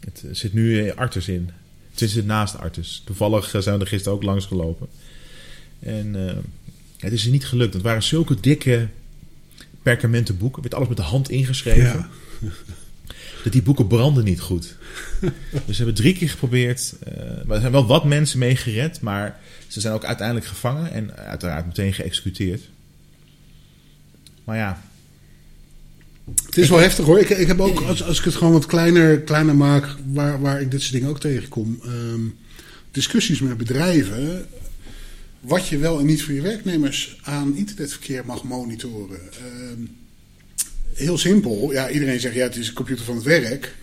A: Het eh, zit nu eh, Artus in. Het zit naast Artus. Toevallig eh, zijn we er gisteren ook langs gelopen. En het is niet gelukt. Het waren zulke dikke perkamenten boeken. Er werd alles met de hand ingeschreven.
B: Ja.
A: Dat die boeken branden niet goed. dus ze hebben drie keer geprobeerd. eh, maar er zijn wel wat mensen mee gered. Maar ze zijn ook uiteindelijk gevangen. En uiteraard meteen geëxecuteerd. Maar ja,
B: Het is wel heftig hoor. Ik, ik heb ook, als, als ik het gewoon wat kleiner, kleiner maak, waar, waar ik dit soort dingen ook tegenkom. ehm, discussies met bedrijven. Wat je wel en niet voor je werknemers aan internetverkeer mag monitoren. Ehm, heel simpel. Ja, iedereen zegt ja, het is een computer van het werk.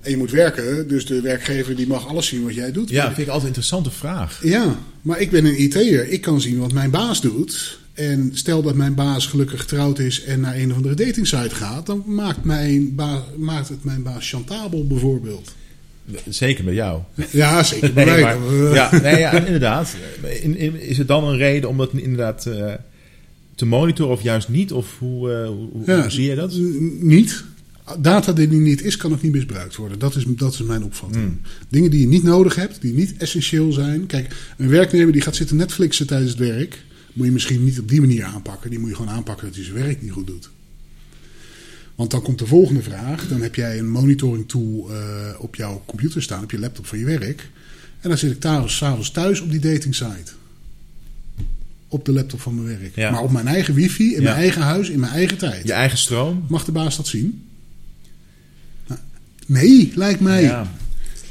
B: En je moet werken, dus de werkgever die mag alles zien wat jij doet.
A: ja dat vind ik altijd een interessante vraag.
B: Ja, maar ik ben een IT'er. Ik kan zien wat mijn baas doet. En stel dat mijn baas gelukkig getrouwd is en naar een of andere datingsite gaat, dan maakt, mijn maakt het mijn baas chantabel bijvoorbeeld.
A: Zeker bij jou.
B: Ja, zeker bij
A: Nee,
B: mij.
A: maar- ja, nee, ja, inderdaad. In, in- is het dan een reden om dat inderdaad eh, te monitoren of juist niet? Of hoe, eh, hoe,
B: Ja,
A: hoe zie je dat?
B: Niet. Data die niet is, kan ook niet misbruikt worden. Dat is, dat is mijn opvatting.
A: Hmm.
B: Dingen die je niet nodig hebt, die niet essentieel zijn. Kijk, een werknemer die gaat zitten Netflixen tijdens het werk, moet je misschien niet op die manier aanpakken. Die moet je gewoon aanpakken dat hij zijn werk niet goed doet. Want dan komt de volgende vraag. Dan heb jij een monitoring tool eh, op jouw computer staan, op je laptop van je werk. En dan zit ik s'avonds thuis op die dating site. Op de laptop van mijn werk.
A: Ja.
B: Maar op mijn eigen wifi, in
A: Ja.
B: mijn eigen huis, in mijn eigen tijd.
A: Je eigen stroom?
B: Mag de baas dat zien? Nou, Nee, lijkt mij.
A: Ja.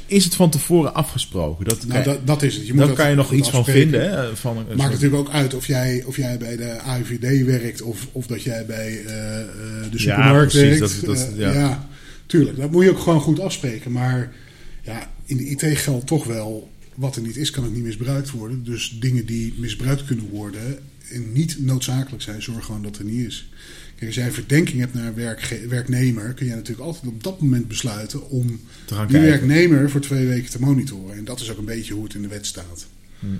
A: Is het van tevoren afgesproken? Dat,
B: Nou, dat, dat is het. Je moet
A: dan
B: dat
A: kan je nog iets van vinden. Hè? Van
B: Maakt natuurlijk ook uit of jij, of jij bij de AIVD werkt of, of dat jij bij eh, eh, de
A: Ja,
B: supermarkt
A: precies,
B: werkt.
A: dat- dat-
B: Eh,
A: ja.
B: ja. tuurlijk. Dat moet je ook gewoon goed afspreken. Maar ja, in de IT geldt toch wel, wat er niet is, kan het niet misbruikt worden. Dus dingen die misbruikt kunnen worden en niet noodzakelijk zijn, zorg gewoon dat er niet is. Kijk, als jij verdenking hebt naar een werknemer, kun jij natuurlijk altijd op dat moment besluiten om die
A: kijken.
B: werknemer voor twee weken te monitoren. En dat is ook een beetje hoe het in de wet staat.
A: Hmm.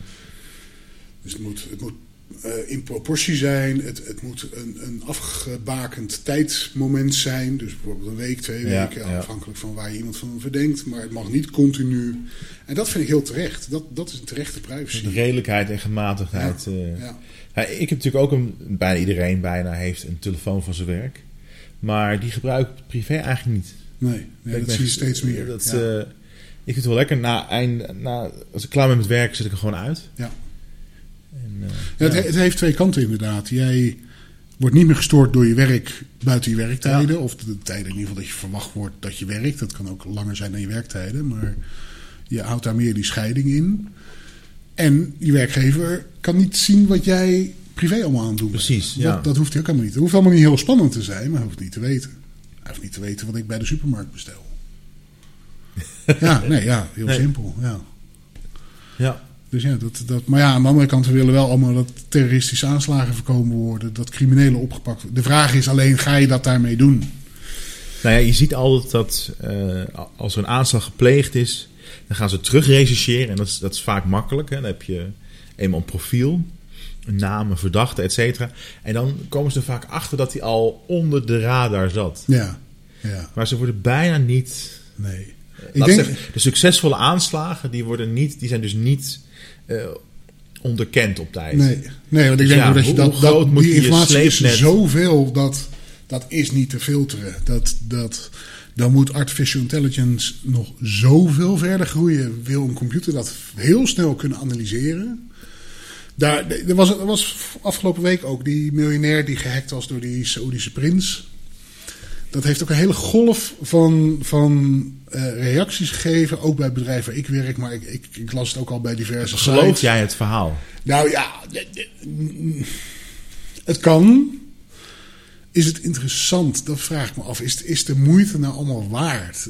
B: Dus het moet, het moet eh, in proportie zijn. Het, het moet een, een afgebakend tijdsmoment zijn. Dus bijvoorbeeld een week, twee
A: Ja,
B: weken.
A: ja.
B: Afhankelijk van waar je iemand van verdenkt. Maar het mag niet continu. En dat vind ik heel terecht. Dat, dat is een terechte privacy.
A: De redelijkheid en gematigdheid. eh.
B: Ja.
A: Ja, ik heb natuurlijk ook een, bijna iedereen bijna heeft een telefoon van zijn werk. Maar die gebruik ik privé eigenlijk niet.
B: Nee, nee dat
A: ben-
B: zie je steeds meer.
A: Dat, eh, ik vind het wel lekker. Na, eind, na, als ik klaar ben met werk, zet ik er gewoon uit.
B: Ja.
A: En, eh,
B: Ja, het,
A: ja.
B: he- het heeft twee kanten inderdaad. Jij wordt niet meer gestoord door je werk buiten je werktijden. Of de tijden in ieder geval dat je verwacht wordt dat je werkt. Dat kan ook langer zijn dan je werktijden. Maar je houdt daar meer die scheiding in. En je werkgever kan niet zien wat jij privé allemaal aan het doen bent.
A: Precies, ja.
B: Dat, dat hoeft hij ook helemaal niet. Het hoeft allemaal niet heel spannend te zijn, maar hij hoeft niet te weten. Hij hoeft niet te weten wat ik bij de supermarkt bestel. ja, nee, ja, heel
A: Nee.
B: simpel. Ja.
A: ja.
B: Dus ja, dat, dat, maar ja, aan de andere kant, we willen wel allemaal dat terroristische aanslagen voorkomen worden, dat criminelen opgepakt worden. De vraag is alleen, ga je dat daarmee doen?
A: Nou ja, je ziet altijd dat eh, als er een aanslag gepleegd is, dan gaan ze terug rechercheren. En dat is, dat is vaak makkelijk. Hè. Dan heb je eenmaal een profiel, een naam, een verdachte, et cetera. En dan komen ze er vaak achter dat hij al onder de radar zat.
B: Ja, ja,
A: Maar ze worden bijna niet.
B: nee. Ik denk,
A: zeggen, de succesvolle aanslagen, die, worden niet, die zijn dus niet eh, onderkend op tijd.
B: nee, nee, want ik
A: Dus
B: denk
A: ja,
B: dat je dat,
A: moet
B: die
A: je
B: informatie is zoveel dat dat is niet te filteren. Dat, dat, dan moet artificial intelligence nog zoveel verder groeien. Wil een computer dat heel snel kunnen analyseren? Daar, er, was, er was afgelopen week ook die miljonair die gehackt was door die Saoedische prins. Dat heeft ook een hele golf van, van eh, reacties gegeven. Ook bij het bedrijf waar ik werk, maar ik, ik, ik las het ook al bij diverse
A: Geloof
B: sites.
A: jij het verhaal?
B: Nou ja, het kan. Is het interessant? Dat vraag ik me af. Is, is de moeite nou allemaal waard?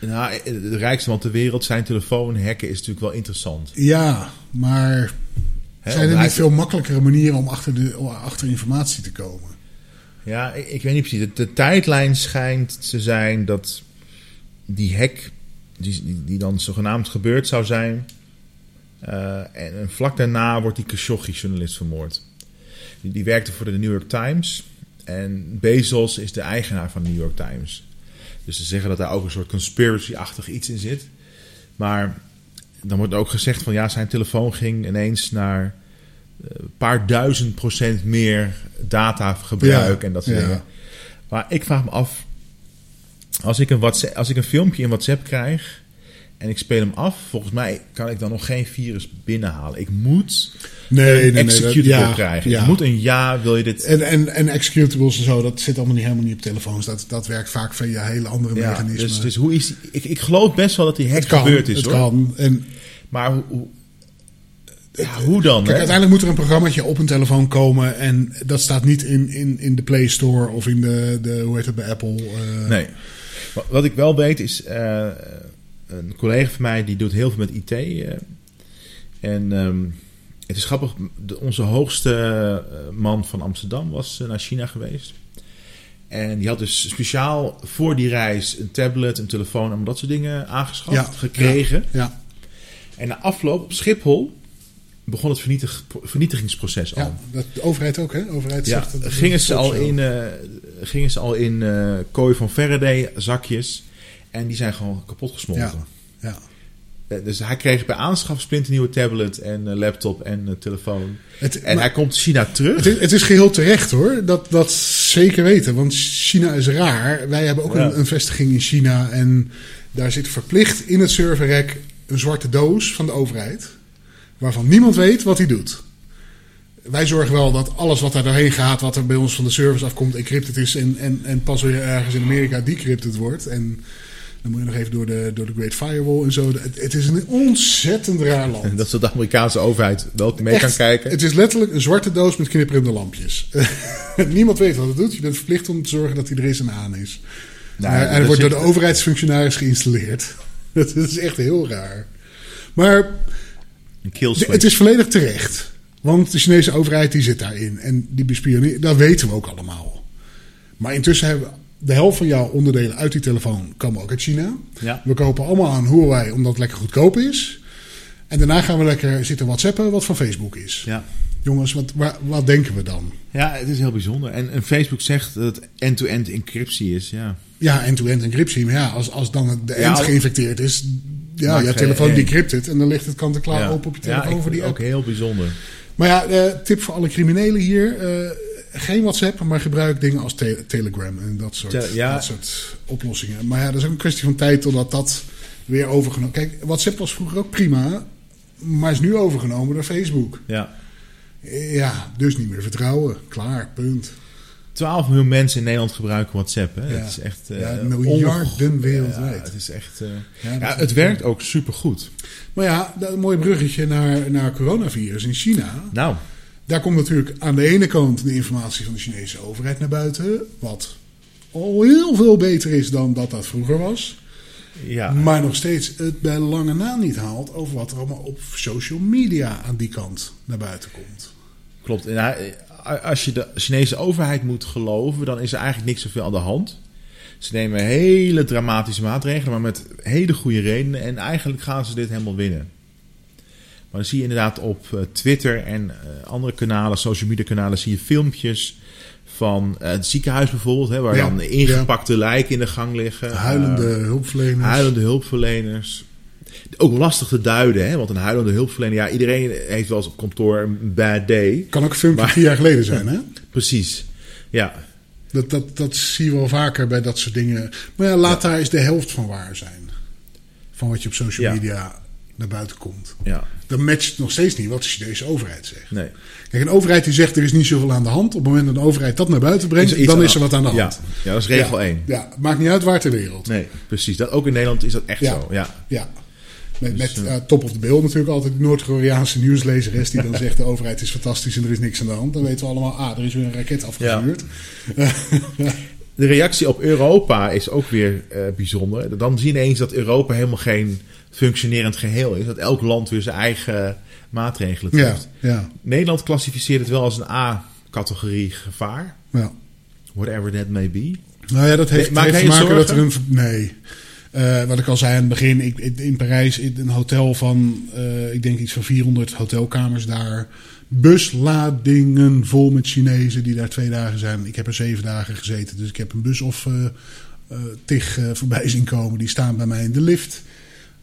A: Nou, de rijkste man ter wereld, zijn telefoon hacken is natuurlijk wel interessant.
B: Ja, maar zijn er niet veel makkelijkere manieren om achter, de, achter informatie te komen?
A: Ja, ik, ik weet niet precies. De, tijdlijn schijnt te zijn dat die hack, die, die, dan zogenaamd gebeurd zou zijn. eh, en, vlak daarna wordt die Khashoggi-journalist vermoord. Die, die werkte voor de New York Times. En Bezos is de eigenaar van de New York Times. Dus ze zeggen dat daar ook een soort conspiracy-achtig iets in zit. Maar dan wordt ook gezegd van ja, zijn telefoon ging ineens naar een paar duizend procent meer datagebruik
B: Ja,
A: en dat soort
B: ja.
A: dingen. Maar ik vraag me af, als ik, een WhatsApp, als ik een filmpje in WhatsApp krijg en ik speel hem af, volgens mij kan ik dan nog geen virus binnenhalen. Ik moet
B: Nee,
A: een executable krijgen.
B: Ja.
A: Ik moet een ja, wil je dit...
B: En, en, en executables en zo, dat zit allemaal niet helemaal niet op telefoons. Dat, dat werkt vaak via hele andere
A: Ja,
B: mechanismen.
A: dus, dus hoe is die, ik, ik geloof best wel dat die hack gebeurd is
B: het
A: hoor.
B: kan. En
A: Maar hoe, ja, hoe dan?
B: Kijk, uiteindelijk moet er een programmaatje op een telefoon komen. En dat staat niet in, in, in de Play Store of in de, de hoe heet het bij Apple. eh,
A: Nee. Wat- ik wel weet is, eh, een collega van mij die doet heel veel met IT. eh, en ehm, het is grappig, de, onze hoogste man van Amsterdam was naar China geweest. En die had dus speciaal voor die reis een tablet, een telefoon en dat soort dingen aangeschaft,
B: Ja,
A: gekregen.
B: Ja,
A: En na afloop op Schiphol begon het vernietig, vernietigingsproces al.
B: ja, dat, de overheid ook, hè? De overheid
A: Ja,
B: zegt dat het
A: gingen, ze al in, eh, gingen ze al in eh kooi van Faraday zakjes. En die zijn gewoon kapot gesmolten.
B: Ja, ja.
A: Eh, Dus hij kreeg bij aanschaf splinternieuwe tablet en eh, laptop en eh, telefoon.
B: Het,
A: En
B: maar
A: hij komt China terug.
B: het, is, het is geheel terecht hoor, dat, dat zeker weten. Want China is raar. Wij hebben ook
A: Ja.
B: een, een vestiging in China. En daar zit verplicht in het serverrek een zwarte doos van de overheid. Waarvan niemand weet wat hij doet. Wij zorgen wel dat alles wat daar doorheen gaat, wat er bij ons van de service afkomt, encrypted is. En, en, en pas weer ergens in Amerika decrypted wordt. En dan moet je nog even door de, door de Great Firewall en zo. Het, het is een ontzettend raar land.
A: Dat zodat de Amerikaanse overheid wel mee kan kijken.
B: Het is letterlijk een zwarte doos met knipperende lampjes. Niemand weet wat het doet. Je bent verplicht om te zorgen dat hij er is en aan is.
A: Nou,
B: en wordt door de overheidsfunctionaris geïnstalleerd. Dat is echt heel raar. Maar
A: Een
B: het is volledig terecht. Want de Chinese overheid die zit daarin. En die bespioneert. Dat weten we ook allemaal. Maar intussen hebben we de helft van jouw onderdelen uit die telefoon komen ook uit China.
A: Ja.
B: We kopen allemaal aan Huawei omdat het lekker goedkoop is. En daarna gaan we lekker zitten whatsappen wat van Facebook is.
A: Ja.
B: Jongens, wat, waar- wat denken we dan?
A: ja, het is heel bijzonder. En, en Facebook zegt dat het end-to-end encryptie is. Ja.
B: Ja, end-to-end encryptie. Maar ja, als, als dan de
A: Ja,
B: end geïnfecteerd is... Ja, je telefoon
A: nee.
B: decrypted en dan ligt het kant-en-klaar
A: ja.
B: open op je telefoon voor die
A: het
B: app.
A: ook heel bijzonder.
B: Maar ja, eh, tip voor alle criminelen hier. eh, geen WhatsApp, maar gebruik dingen als te- Telegram en dat soort,
A: Te- ja.
B: dat soort oplossingen. Maar ja, dat is ook een kwestie van tijd totdat dat weer overgenomen... Kijk, WhatsApp was vroeger ook prima, maar is nu overgenomen door Facebook.
A: Ja.
B: Ja, dus niet meer vertrouwen. Klaar, punt.
A: 12 miljoen mensen in Nederland gebruiken WhatsApp. Hè?
B: Ja.
A: Is echt... eh,
B: Ja, miljarden
A: onge-
B: wereldwijd.
A: Ja, het is echt... eh,
B: Ja,
A: het werkt ook supergoed.
B: Maar ja, dat, een mooi bruggetje naar, naar coronavirus in China.
A: Nou,
B: Daar komt natuurlijk aan de ene kant de informatie van de Chinese overheid naar buiten. Wat al heel veel beter is dan dat dat vroeger was.
A: ja.
B: Maar nog steeds het bij lange na niet haalt over wat er allemaal op social media aan die kant naar buiten komt.
A: Klopt. En als je de Chinese overheid moet geloven, dan is er eigenlijk niks zoveel aan de hand. Ze nemen hele dramatische maatregelen, maar met hele goede redenen. En eigenlijk gaan ze dit helemaal winnen. Maar dan zie je inderdaad op eh, Twitter en eh, andere kanalen, social media kanalen, zie je filmpjes van eh, het ziekenhuis bijvoorbeeld, hè, waar
B: Ja,
A: dan ingepakte lijken in de gang liggen.
B: Huilende hulpverleners.
A: huilende hulpverleners. Ook lastig te duiden, hè? want een huilende hulpverlener, ja, iedereen heeft wel eens op kantoor een bad day.
B: Kan ook een filmpje
A: Maar-
B: vier jaar geleden zijn, hè?
A: Precies. Ja,
B: Dat, dat, dat zie je wel vaker bij dat soort dingen. Maar ja, laat daar eens de helft van waar zijn. Van wat je op social
A: Ja.
B: media naar buiten komt.
A: ja,
B: Dan matcht het nog steeds niet wat de Chinese overheid zegt.
A: nee.
B: Kijk, een overheid die zegt er is niet zoveel aan de hand. Op het moment dat een overheid dat naar buiten brengt,
A: Is
B: dan is er wat aan de
A: Ja,
B: hand.
A: ja, dat is regel
B: ja.
A: 1.
B: Ja, maakt niet uit waar ter wereld.
A: Nee, precies. Dat, ook in Nederland is dat echt
B: Ja.
A: zo. Ja.
B: Ja. Met,
A: Dus,
B: met
A: eh,
B: eh, top of the bill natuurlijk altijd de Noord-Koreaanse nieuwslezeres die dan zegt de overheid is fantastisch en er is niks aan de hand. Dan weten we allemaal, ah, er is weer een raket afgevuurd.
A: De reactie op Europa is ook weer eh, bijzonder. Dan zie je ineens dat Europa helemaal geen functionerend geheel is. Dat elk land weer zijn eigen maatregelen
B: Ja,
A: treft.
B: ja,
A: Nederland klassificeert het wel als een A-categorie gevaar.
B: ja.
A: Whatever that may be.
B: Nou ja, dat heeft,
A: Maak
B: heeft te maken dat er
A: zorgen?
B: een... Nee. Eh, wat ik al zei aan het begin, ik, in Parijs, in een hotel van, eh, ik denk iets van 400 hotelkamers daar. Busladingen vol met Chinezen die daar twee dagen zijn. Ik heb er zeven dagen gezeten, dus ik heb een bus of eh, tig voorbij zien komen. Die staan bij mij in de lift.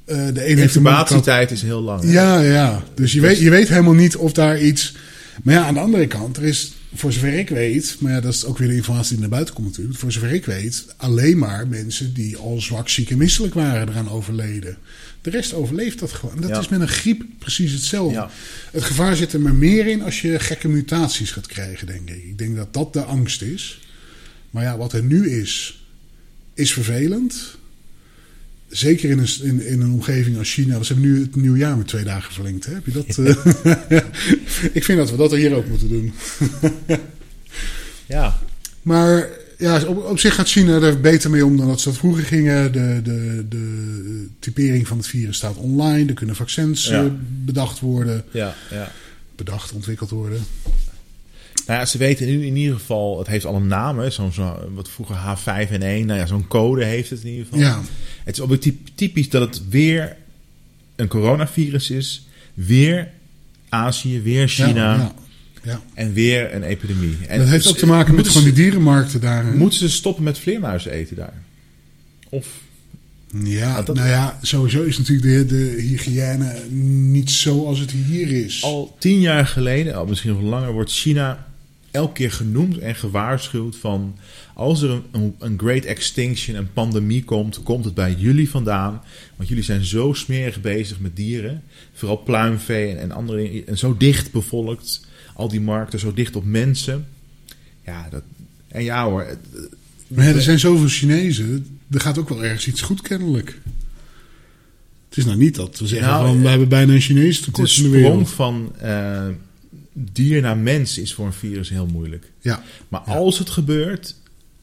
B: De
A: Incubatietijd is heel lang. hè?
B: ja, ja. Dus je weet, je weet helemaal niet of daar iets. Maar ja, aan de andere kant, er is, voor zover ik weet, maar ja, dat is ook weer de informatie die naar buiten komt natuurlijk. Voor zover ik weet, alleen maar mensen die al zwak, ziek en misselijk waren eraan overleden. De rest overleeft dat gewoon. Dat
A: Ja.
B: is met een griep precies hetzelfde.
A: Ja.
B: Het gevaar zit er maar meer in als je gekke mutaties gaat krijgen, denk ik. Ik denk dat dat de angst is. Maar ja, wat er nu is, is vervelend. Zeker in een, in, in een omgeving als China. Ze hebben nu het nieuwjaar met twee dagen verlengd. Hè? Heb je dat? eh? ik vind dat we dat hier ook moeten doen.
A: Ja.
B: Maar ja, op, op zich gaat China er beter mee om dan dat ze dat vroeger gingen. De, de, de typering van het virus staat online. Er kunnen vaccins
A: Ja.
B: eh, bedacht worden.
A: Ja, ja.
B: Bedacht, ontwikkeld worden.
A: Nou ja, ze weten nu in ieder geval, het heeft al een naam, zo'n, zo, wat vroeger H5N1, nou ja, zo'n code heeft het in ieder geval.
B: Ja.
A: Het is ook typisch dat het weer een coronavirus is, weer Azië, weer China
B: Ja, ja,
A: en weer een epidemie. En
B: Dat heeft ook te maken met gewoon die dierenmarkten daar.
A: Moeten ze stoppen met vleermuizen eten daar? Of
B: Ja, nou ja, sowieso is natuurlijk de, de hygiëne niet zo als het hier is.
A: al tien jaar geleden, al misschien nog langer, wordt China elke keer genoemd en gewaarschuwd van als er een, een, great extinction, een pandemie komt, komt het bij jullie vandaan. Want jullie zijn zo smerig bezig met dieren, vooral pluimvee en, en andere dingen, en zo dicht bevolkt, al die markten zo dicht op mensen. Ja, dat, en ja hoor, het-
B: Maar ja, er zijn zoveel Chinezen, er gaat ook wel ergens iets goed kennelijk. Het is nou niet dat we zeggen
A: Nou,
B: van,
A: eh,
B: we hebben bijna een Chinees tekort in de
A: sprong
B: wereld.
A: van eh, dier naar mens is voor een virus heel moeilijk.
B: Ja,
A: Maar
B: Ja.
A: als het gebeurt,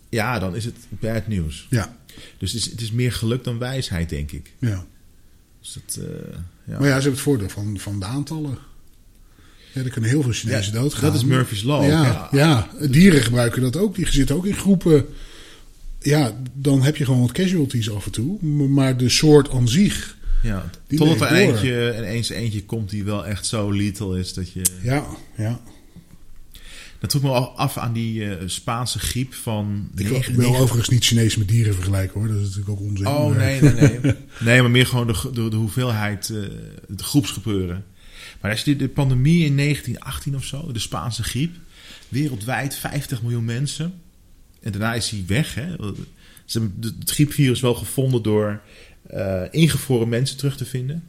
A: ja, dan is het bad nieuws.
B: ja,
A: Dus het is, het is meer geluk dan wijsheid, denk ik.
B: ja.
A: Dus dat, eh, ja.
B: Maar ja, ze hebben het voordeel van, van de aantallen. Ja, er kunnen heel veel Chinezen
A: Ja,
B: doodgaan.
A: dat is Murphy's Law.
B: Ja, ja, dieren gebruiken dat ook. Die zitten ook in groepen. Ja, dan heb je gewoon wat casualties af en toe. Maar de soort aan zich,
A: Ja,
B: Die
A: Totdat er eentje, en eens eentje komt die wel echt zo lethal is dat je...
B: ja, ja.
A: Dat trok me al af aan die eh, Spaanse griep van...
B: Ik wil
A: negen-
B: overigens niet Chinees met dieren vergelijken hoor. Dat is natuurlijk ook onzin.
A: Oh,
B: Maar-
A: nee, nee, nee. Nee, maar meer gewoon de, de, de hoeveelheid, de groepsgebeuren. Maar als je de, de pandemie in 1918 of zo, de Spaanse griep, wereldwijd 50 miljoen mensen. En daarna is hij weg. Hè. Ze hebben het griepvirus wel gevonden door eh, ingevroren mensen terug te vinden.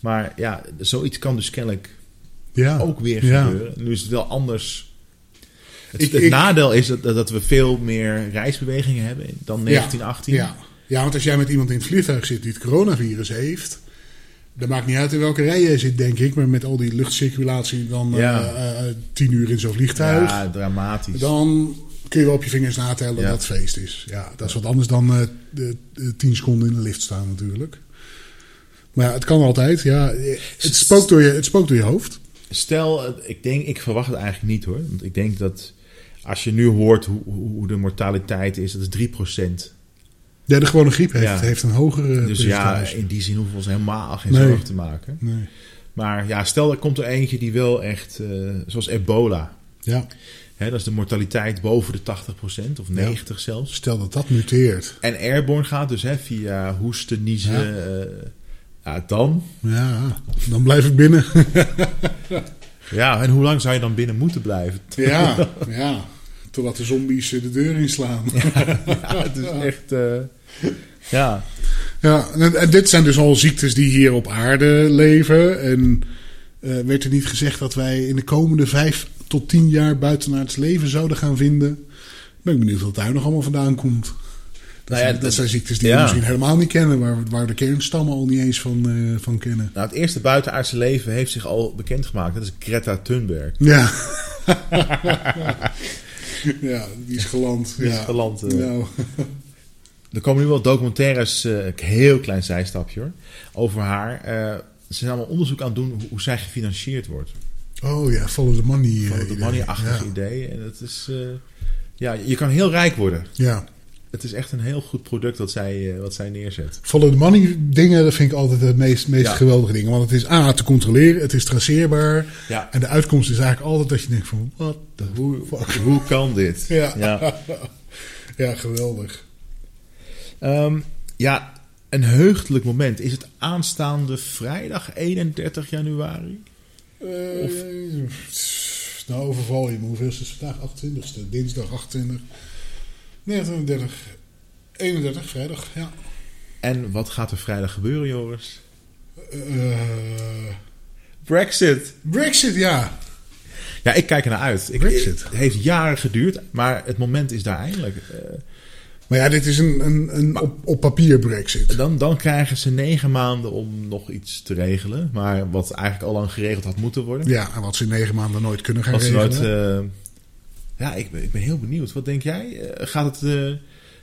A: Maar ja, zoiets kan dus kennelijk
B: Ja.
A: ook weer
B: Ja.
A: gebeuren. Nu is het wel anders. Het,
B: Ik-
A: het
B: ik-
A: nadeel is dat, dat we veel meer reisbewegingen hebben dan 1918.
B: Ja. ja, want als jij met iemand in het vliegtuig zit die het coronavirus heeft. Dat maakt niet uit in welke rij jij zit, denk ik. Maar met al die luchtcirculatie dan
A: Ja.
B: eh, eh, tien uur in zo'n vliegtuig.
A: Ja, dramatisch.
B: Dan kun je wel op je vingers natellen
A: Ja.
B: dat het feest is. Ja, dat is wat anders dan eh, de, de tien seconden in de lift staan natuurlijk. Maar ja, het kan altijd. Ja, het, spookt door je, het spookt door je hoofd.
A: Stel, eh, ik denk, ik verwacht het eigenlijk niet hoor. Want ik denk dat als je nu hoort hoe, hoe de mortaliteit is, dat is 3%.
B: Ja, de gewone griep heeft,
A: Ja.
B: heeft een hogere
A: Dus ja, in die zin hoeven we ons helemaal geen
B: Nee.
A: zorgen te maken.
B: Nee.
A: Maar ja, stel er komt er eentje die wel echt, eh, zoals ebola.
B: Ja,
A: Hè, dat is de mortaliteit boven de 80% of 90 zelfs.
B: stel dat dat muteert.
A: En airborne gaat dus hè, via hoesten, niezen.
B: Ja.
A: eh, ja, dan.
B: Ja, dan blijf ik binnen.
A: Ja, en hoe lang zou je dan binnen moeten blijven?
B: ja, ja. Totdat de zombies de deur inslaan.
A: Ja, het is echt. eh, ja.
B: Ja, en, en dit zijn dus al ziektes die hier op aarde leven. En eh, werd er niet gezegd dat wij in de komende vijf tot tien jaar buitenaards leven zouden gaan vinden? Ben ik benieuwd wat daar nog allemaal vandaan komt. Dat,
A: Nou ja,
B: zijn, dat zijn ziektes die
A: ja.
B: we misschien helemaal niet kennen, waar, waar de kernstammen al niet eens van, eh, van kennen.
A: Nou, het eerste buitenaardse leven heeft zich al bekendgemaakt. Dat is Greta Thunberg.
B: Ja. ja, die is geland.
A: Die is geland, eh.
B: Nou,
A: Er komen nu wel documentaires, eh, een heel klein zijstapje hoor, over haar. Ze zijn allemaal onderzoek aan het doen hoe, hoe zij gefinancierd wordt.
B: Oh ja, follow the money. eh,
A: Van het
B: idee.
A: money-achtige
B: ja.
A: idee. En dat is, eh, ja, je kan heel rijk worden.
B: Ja.
A: Het is echt een heel goed product wat zij, eh, wat zij neerzet.
B: Follow the money dingen, dat vind ik altijd het meest, meest
A: Ja.
B: geweldige dingen. Want het is A, te controleren, het is traceerbaar.
A: Ja.
B: En de uitkomst is eigenlijk altijd dat je denkt van, wat de
A: Hoe,
B: fuck.
A: hoe kan dit?
B: Ja.
A: Ja.
B: Ja, geweldig.
A: Ehm, ja, een heugelijk moment. Is het aanstaande vrijdag 31 januari?
B: Eh, nou, overval je me. Hoeveel is het vandaag? 28ste. Dinsdag 28. 39. 31, vrijdag, ja.
A: En wat gaat er vrijdag gebeuren, Joris?
B: Eh,
A: Brexit.
B: Brexit, ja.
A: Ja, ik kijk er naar uit. Ik,
B: Brexit.
A: Het heeft jaren geduurd, maar het moment is daar eindelijk. Eh,
B: Maar ja, dit is een, een, een op, op papier Brexit.
A: dan, dan krijgen ze negen maanden om nog iets te regelen. Maar wat eigenlijk al lang geregeld had moeten worden.
B: Ja, en wat ze in negen maanden nooit kunnen gaan
A: Wat ze
B: regelen.
A: nooit, eh, ja, ik ben, ik ben heel benieuwd. Wat denk jij? Eh, gaat, het, eh,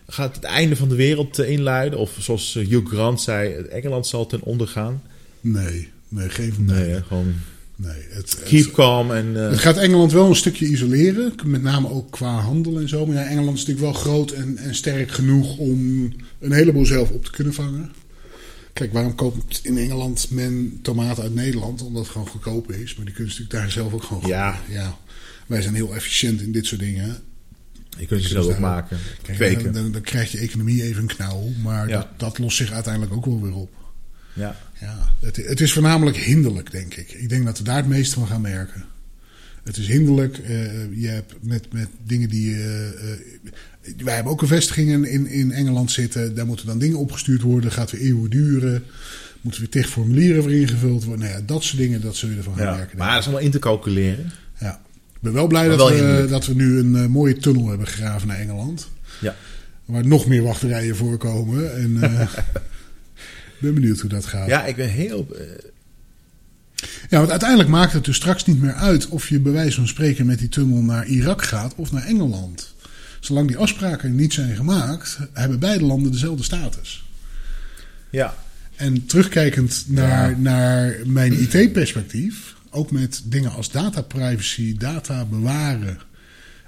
A: gaat het einde van de wereld inluiden? Of zoals Hugh Grant zei, Engeland zal ten onder gaan?
B: Nee, nee, geen van
A: Nee, hè, gewoon
B: Nee, het,
A: Keep
B: het,
A: calm en... eh,
B: het gaat Engeland wel een stukje isoleren. Met name ook qua handel en zo. Maar ja, Engeland is natuurlijk wel groot en, en sterk genoeg om een heleboel zelf op te kunnen vangen. Kijk, waarom koopt in Engeland men tomaten uit Nederland? Omdat het gewoon goedkoper is. Maar die kunnen ze natuurlijk daar zelf ook gewoon
A: Ja.
B: ja. Wij zijn heel efficiënt in dit soort dingen.
A: je kunt je zelf ook maken.
B: Kijk,
A: Kweken.
B: dan, dan krijgt je economie even een knauw. Maar
A: Ja.
B: dat, dat lost zich uiteindelijk ook wel weer op.
A: Ja.
B: Ja, het, het is voornamelijk hinderlijk, denk ik. Ik denk dat we daar het meeste van gaan merken. Het is hinderlijk. eh, je hebt met, met dingen die. eh, wij hebben ook een vestigingen in, in Engeland zitten. Daar moeten dan dingen opgestuurd worden. Gaat weer eeuwen duren. Moeten weer tig formulieren voor ingevuld worden. Nou ja, dat soort dingen, dat zul je ervan gaan
A: ja.
B: merken.
A: Maar dat is allemaal in te calculeren.
B: Ja. Ik ben wel blij dat,
A: wel
B: we, dat we nu een mooie tunnel hebben gegraven naar Engeland.
A: Ja.
B: Waar nog meer wachterijen voorkomen. En ben benieuwd hoe dat gaat.
A: Ja, ik ben heel... eh,
B: Ja, want uiteindelijk maakt het dus straks niet meer uit of je bij wijze van spreken met die tunnel naar Irak gaat of naar Engeland. Zolang die afspraken niet zijn gemaakt, hebben beide landen dezelfde status.
A: ja.
B: En terugkijkend naar,
A: Ja.
B: naar mijn IT-perspectief, ook met dingen als data privacy, data bewaren.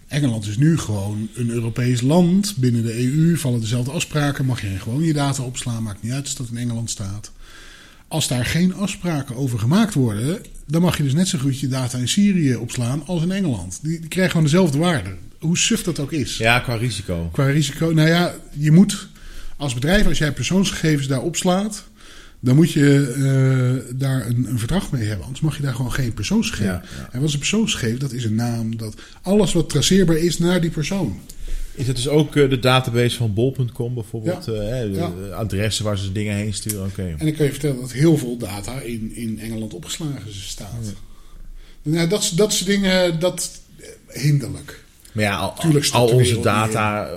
B: Engeland is nu gewoon een Europees land. Binnen de EU vallen dezelfde afspraken. Mag je gewoon je data opslaan, maakt niet uit als dat in Engeland staat. Als daar geen afspraken over gemaakt worden, dan mag je dus net zo goed je data in Syrië opslaan als in Engeland. Die, die krijgen gewoon dezelfde waarde. Hoe suf dat ook is.
A: ja, qua risico.
B: Qua risico. Nou ja, je moet als bedrijf, als jij persoonsgegevens daar opslaat, dan moet je eh, daar een, een verdrag mee hebben. Anders mag je daar gewoon geen persoonsgegevens.
A: Ja, ja.
B: En wat is een persoonsgegeven? Dat is een naam. Dat alles wat traceerbaar is naar die persoon.
A: Is het dus ook eh, de database van bol.com bijvoorbeeld?
B: Ja.
A: eh,
B: Ja.
A: adressen waar ze dingen heen sturen? Oké.
B: En ik kan je vertellen dat heel veel data in, in Engeland opgeslagen staat. Nou, dat, dat soort dingen, dat hinderlijk.
A: Maar ja, al, al onze data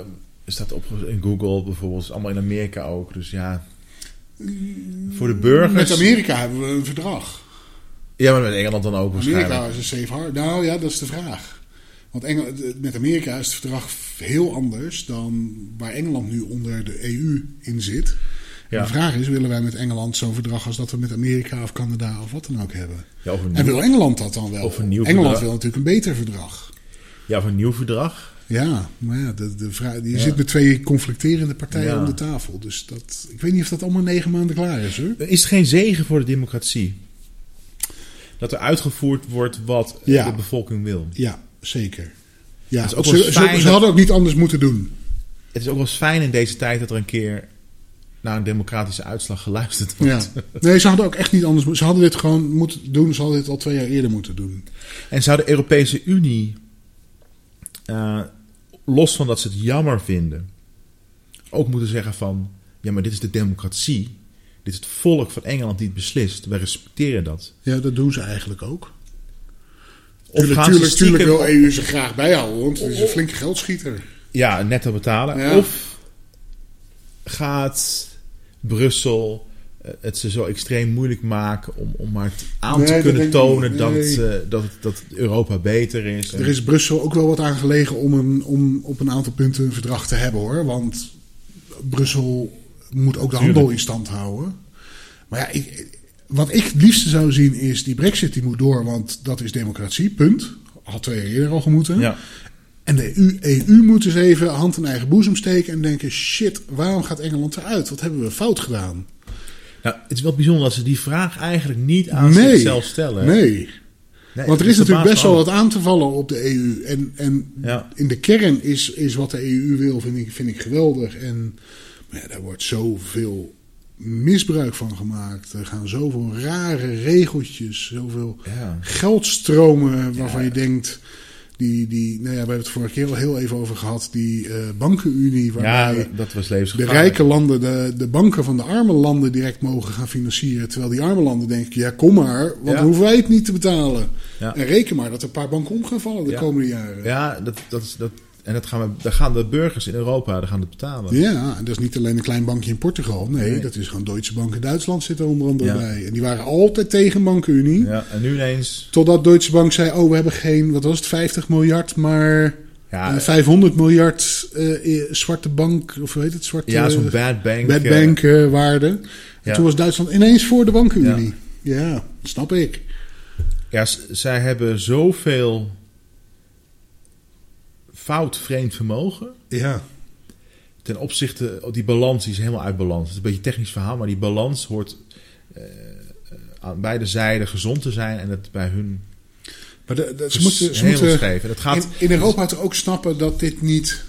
A: staat op in Google bijvoorbeeld. allemaal in Amerika ook. Dus ja, voor de burgers...
B: Met Amerika hebben we een verdrag.
A: Ja, maar met Engeland dan ook
B: Amerika
A: waarschijnlijk.
B: is een safe harbor. Nou ja, dat is de vraag. Want Engel, met Amerika is het verdrag heel anders dan waar Engeland nu onder de EU in zit.
A: Ja.
B: De vraag is, willen wij met Engeland zo'n verdrag als dat we met Amerika of Canada of wat dan ook hebben?
A: Ja,
B: En wil Engeland dat dan wel?
A: Of een nieuw
B: Engeland
A: verdrag.
B: wil natuurlijk een beter verdrag.
A: ja, of een nieuw verdrag.
B: Ja, maar ja, de, de vraag, je
A: Ja.
B: zit met twee conflicterende partijen
A: Ja.
B: om de tafel. Dus dat, ik weet niet of dat allemaal negen maanden klaar is hoor.
A: Is het geen zegen voor de democratie? Dat er uitgevoerd wordt wat
B: Ja.
A: de bevolking wil.
B: Ja, zeker. Ja,
A: ook
B: ze, ze- hadden ook niet anders moeten doen.
A: Het is ook wel eens fijn in deze tijd dat er een keer naar een democratische uitslag geluisterd
B: Ja.
A: wordt.
B: Nee, ze hadden ook echt niet anders moeten. Ze hadden dit gewoon moeten doen. Ze hadden dit al twee jaar eerder moeten doen.
A: En zou de Europese Unie, eh, los van dat ze het jammer vinden, ook moeten zeggen van, ja maar dit is de democratie. Dit is het volk van Engeland die het beslist. Wij respecteren dat.
B: Ja, dat doen ze eigenlijk ook.
A: Of
B: Tuurlijk,
A: gaan ze
B: tuurlijk, tuurlijk
A: stiekem-
B: wil EU ze graag bijhouden, want het is een flinke geldschieter.
A: Ja, netto betalen.
B: Ja.
A: Of gaat Brussel het ze zo extreem moeilijk maken om, om maar het aan
B: Nee,
A: te kunnen tonen dat,
B: Nee.
A: eh, dat, dat Europa beter is.
B: Er is Brussel ook wel wat aan gelegen om, een, om op een aantal punten een verdrag te hebben hoor. Want Brussel moet ook de
A: Tuurlijk.
B: handel in stand houden. Maar ja, ik, wat ik het liefste zou zien is die brexit die moet door, want dat is democratie, punt. Had twee jaar eerder al gemoeten.
A: ja.
B: En de EU, EU moet eens even hand in eigen boezem steken en denken: shit, waarom gaat Engeland eruit? Wat hebben we fout gedaan?
A: Nou, het is wel bijzonder dat ze die vraag eigenlijk niet aan
B: Nee.
A: zichzelf stellen.
B: Nee.
A: Nee,
B: Want er is natuurlijk best wel wat aan te vallen op de EU. En, en
A: Ja.
B: in de kern is, is wat de EU wil, vind ik, vind ik geweldig. En maar ja, daar wordt zoveel misbruik van gemaakt. Er gaan zoveel rare regeltjes, zoveel.
A: Ja.
B: geldstromen waarvan je denkt... Die, die, nou ja, we hebben het vorige keer al heel even over gehad. Die eh, bankenunie
A: ja,
B: waarbij
A: dat was
B: de rijke landen de, de banken van de arme landen direct mogen gaan financieren. Terwijl die arme landen denken, ja kom maar, want
A: Ja.
B: dan hoeven wij het niet te betalen.
A: Ja.
B: En reken maar dat er een paar banken om gaan vallen de
A: Ja.
B: komende jaren. Ja.
A: Ja, dat, dat is, dat, en dat gaan we, daar gaan de burgers in Europa daar gaan het betalen.
B: en dat is niet alleen een klein bankje in Portugal. Nee,
A: Nee.
B: dat is gewoon Deutsche Bank in Duitsland zit er onder andere
A: Ja.
B: bij. En die waren altijd tegen bankenunie.
A: Ja, en nu ineens...
B: Totdat Deutsche Bank zei, oh we hebben geen, wat was het, 50 miljard, maar
A: Ja,
B: eh, 500 miljard eh, eh, zwarte bank, of hoe heet het, zwarte
A: ja zo'n bad bank.
B: bad
A: eh,
B: bank waarde. En
A: ja.
B: toen was Duitsland ineens voor de bankenunie. Ja, snap ik.
A: Ja, zij hebben zoveel fout vreemd vermogen.
B: Ja.
A: Ten opzichte, die balans die is helemaal uit balans. Het is een beetje een technisch verhaal, maar die balans hoort eh, eh, aan beide zijden gezond te zijn en het bij hun
B: Maar de, de- ze moeten, ze moeten
A: scheef. En het gaat,
B: in, in Europa toch ook snappen dat dit niet...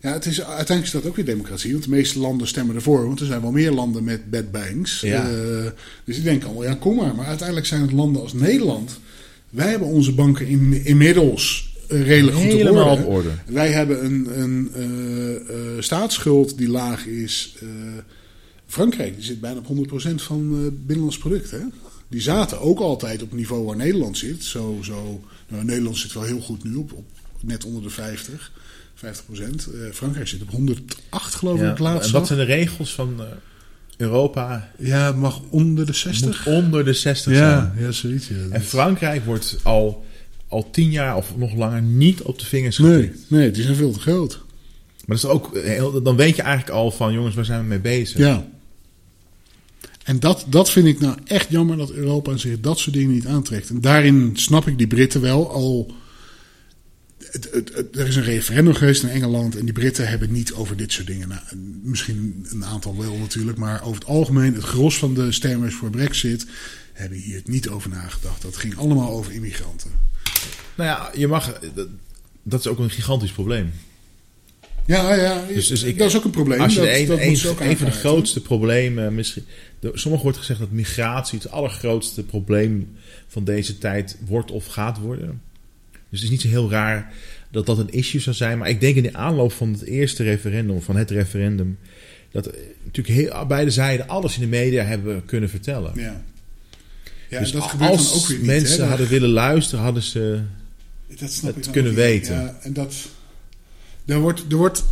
B: Ja, het is, uiteindelijk is dat ook weer democratie. Want de meeste landen stemmen ervoor. Want er zijn wel meer landen met bad banks.
A: Ja.
B: Eh, dus die denken allemaal, ja kom maar. Maar uiteindelijk zijn het landen als Nederland... Wij hebben onze banken in, inmiddels redelijk goed op orde.
A: op orde.
B: Wij hebben een, een eh, eh, staatsschuld die laag is. Eh, Frankrijk die zit bijna op 100% van binnenlands product. Hè? Die zaten ook altijd op het niveau waar Nederland zit. Zo, zo, nou, Nederland zit wel heel goed nu op, op net onder de 50. 50 procent. Frankrijk zit op 108 geloof ik
A: Ja,
B: laatst.
A: en wat zijn de regels van Europa?
B: Ja, het mag onder de
A: Het
B: 60.
A: moet onder de 60
B: Ja,
A: zijn.
B: ja, zoiets. Ja.
A: En Frankrijk wordt al, al tien jaar of nog langer niet op de vingers
B: Nee,
A: getikt.
B: nee, die zijn veel te groot.
A: Maar dat is ook heel, dan weet je eigenlijk al van jongens, waar zijn we mee bezig?
B: Ja. En dat, dat vind ik nou echt jammer dat Europa zich dat soort dingen niet aantrekt. En daarin snap ik die Britten wel. Al, het, het, het- er is een referendum geweest in Engeland en die Britten hebben niet over dit soort dingen. Nou, en misschien een aantal wel natuurlijk, maar over het algemeen, het gros van de stemmers voor Brexit hebben hier het niet over nagedacht. Dat ging allemaal over immigranten.
A: Nou ja, je mag, dat, dat is ook een gigantisch probleem.
B: Ja, ja,
A: Dus, dus ik,
B: dat is ook een probleem.
A: Als je
B: dat,
A: een,
B: dat
A: een, een van de grootste problemen, misschien, sommigen wordt gezegd dat migratie het allergrootste probleem van deze tijd wordt of gaat worden. Dus het is niet zo heel raar dat dat een issue zou zijn. Maar ik denk in de aanloop van het eerste referendum, van het referendum, dat eh, natuurlijk heel, beide zijden alles in de media hebben kunnen vertellen.
B: Ja. Ja,
A: dus
B: dat gebeurt
A: als
B: dan ook weer niet.
A: mensen
B: hè.
A: hadden willen luisteren, hadden ze.
B: Dat snap ik dan
A: kunnen
B: niet.
A: weten.
B: Ja, en dat. Er wordt, er wordt.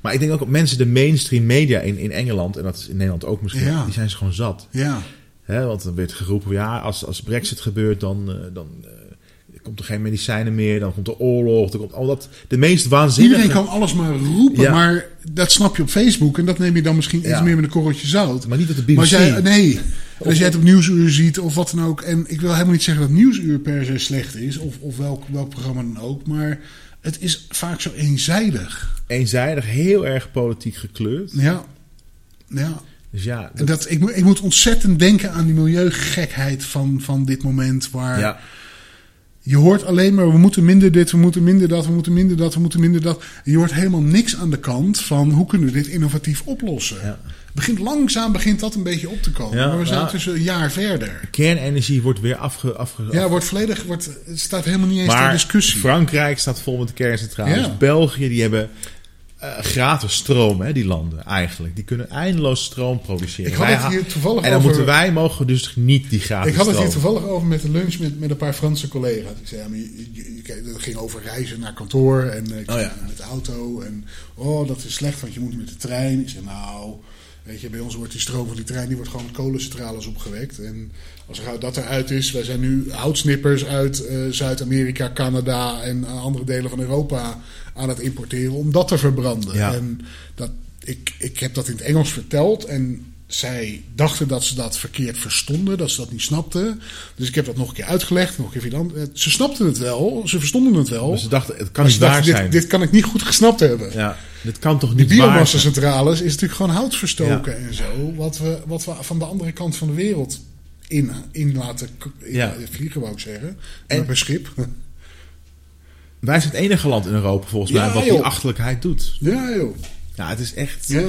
A: Maar ik denk ook op mensen, de mainstream media in, in Engeland, en dat is in Nederland ook misschien,
B: Ja.
A: die zijn ze gewoon zat.
B: Ja,
A: Hè, want er werd geroepen, ja, als, als Brexit gebeurt, dan, eh, dan eh, komt er geen medicijnen meer, dan komt er oorlog, dan komt al dat. De meest waanzinnige.
B: iedereen kan alles maar roepen,
A: Ja.
B: maar dat snap je op Facebook en dat neem je dan misschien iets meer met een korreltje zout.
A: Maar niet dat de BBC.
B: Maar jij, nee, als jij het op Nieuwsuur ziet of wat dan ook. En ik wil helemaal niet zeggen dat Nieuwsuur per se slecht is, of, of welk, welk programma dan ook. Maar het is vaak zo eenzijdig.
A: Eenzijdig, heel erg politiek gekleurd.
B: Ja, ja.
A: Dus ja,
B: En
A: dat,
B: dat, ik, moet- ik moet ontzettend denken aan die milieugekheid van, van dit moment. Waar
A: ja,
B: je hoort alleen maar, we moeten minder dit, we moeten minder dat, we moeten minder dat, we moeten minder dat. Je hoort helemaal niks aan de kant van hoe kunnen we dit innovatief oplossen.
A: ja.
B: Begint langzaam begint dat een beetje op te komen.
A: Ja,
B: maar we zijn tussen een jaar verder.
A: Kernenergie wordt weer afge. afge
B: Ja, wordt volledig, wordt, het staat helemaal niet eens ter discussie.
A: Frankrijk staat vol met kerncentrales.
B: Ja.
A: België, die hebben eh, gratis stroom, hè, die landen eigenlijk. Die kunnen eindeloos stroom produceren.
B: Ik had het hier toevallig
A: en dan
B: over-
A: moeten wij mogen dus niet die gratis
B: Ik had het hier toevallig over met een lunch met, met een paar Franse collega's. Ik zei, ja, maar je, je- je- kijk, het ging over reizen naar kantoor en eh,
A: Oh, ja.
B: met de auto. En oh, dat is slecht, want je moet met de trein. Ik zei, nou, weet je, bij ons wordt die stroom van die trein die wordt gewoon met kolencentrales opgewekt. En als er, dat eruit is, wij zijn nu houtsnippers uit eh, Zuid-Amerika, Canada en eh, andere delen van Europa aan het importeren om dat te verbranden.
A: Ja.
B: En dat, ik, ik heb dat in het Engels verteld en zij dachten dat ze dat verkeerd verstonden, dat ze dat niet snapten. Dus ik heb dat nog een keer uitgelegd. Nog een keer dan, ze snapten het wel, ze verstonden het wel.
A: Ze dachten, het kan niet waar
B: dachten,
A: zijn.
B: dit, dit kan ik niet goed gesnapt hebben.
A: Ja, dit kan toch
B: Die
A: niet waar zijn?
B: biomassa-centrales is natuurlijk gewoon hout verstoken en zo. Wat we, wat we van de andere kant van de wereld in, in laten k- in-
A: Ja.
B: vliegen, wou ik zeggen.
A: En-
B: En per schip.
A: Wij zijn het enige land in Europa volgens
B: Ja,
A: mij wat die achterlijkheid doet.
B: Ja, joh.
A: Ja, het is echt...
B: Ja.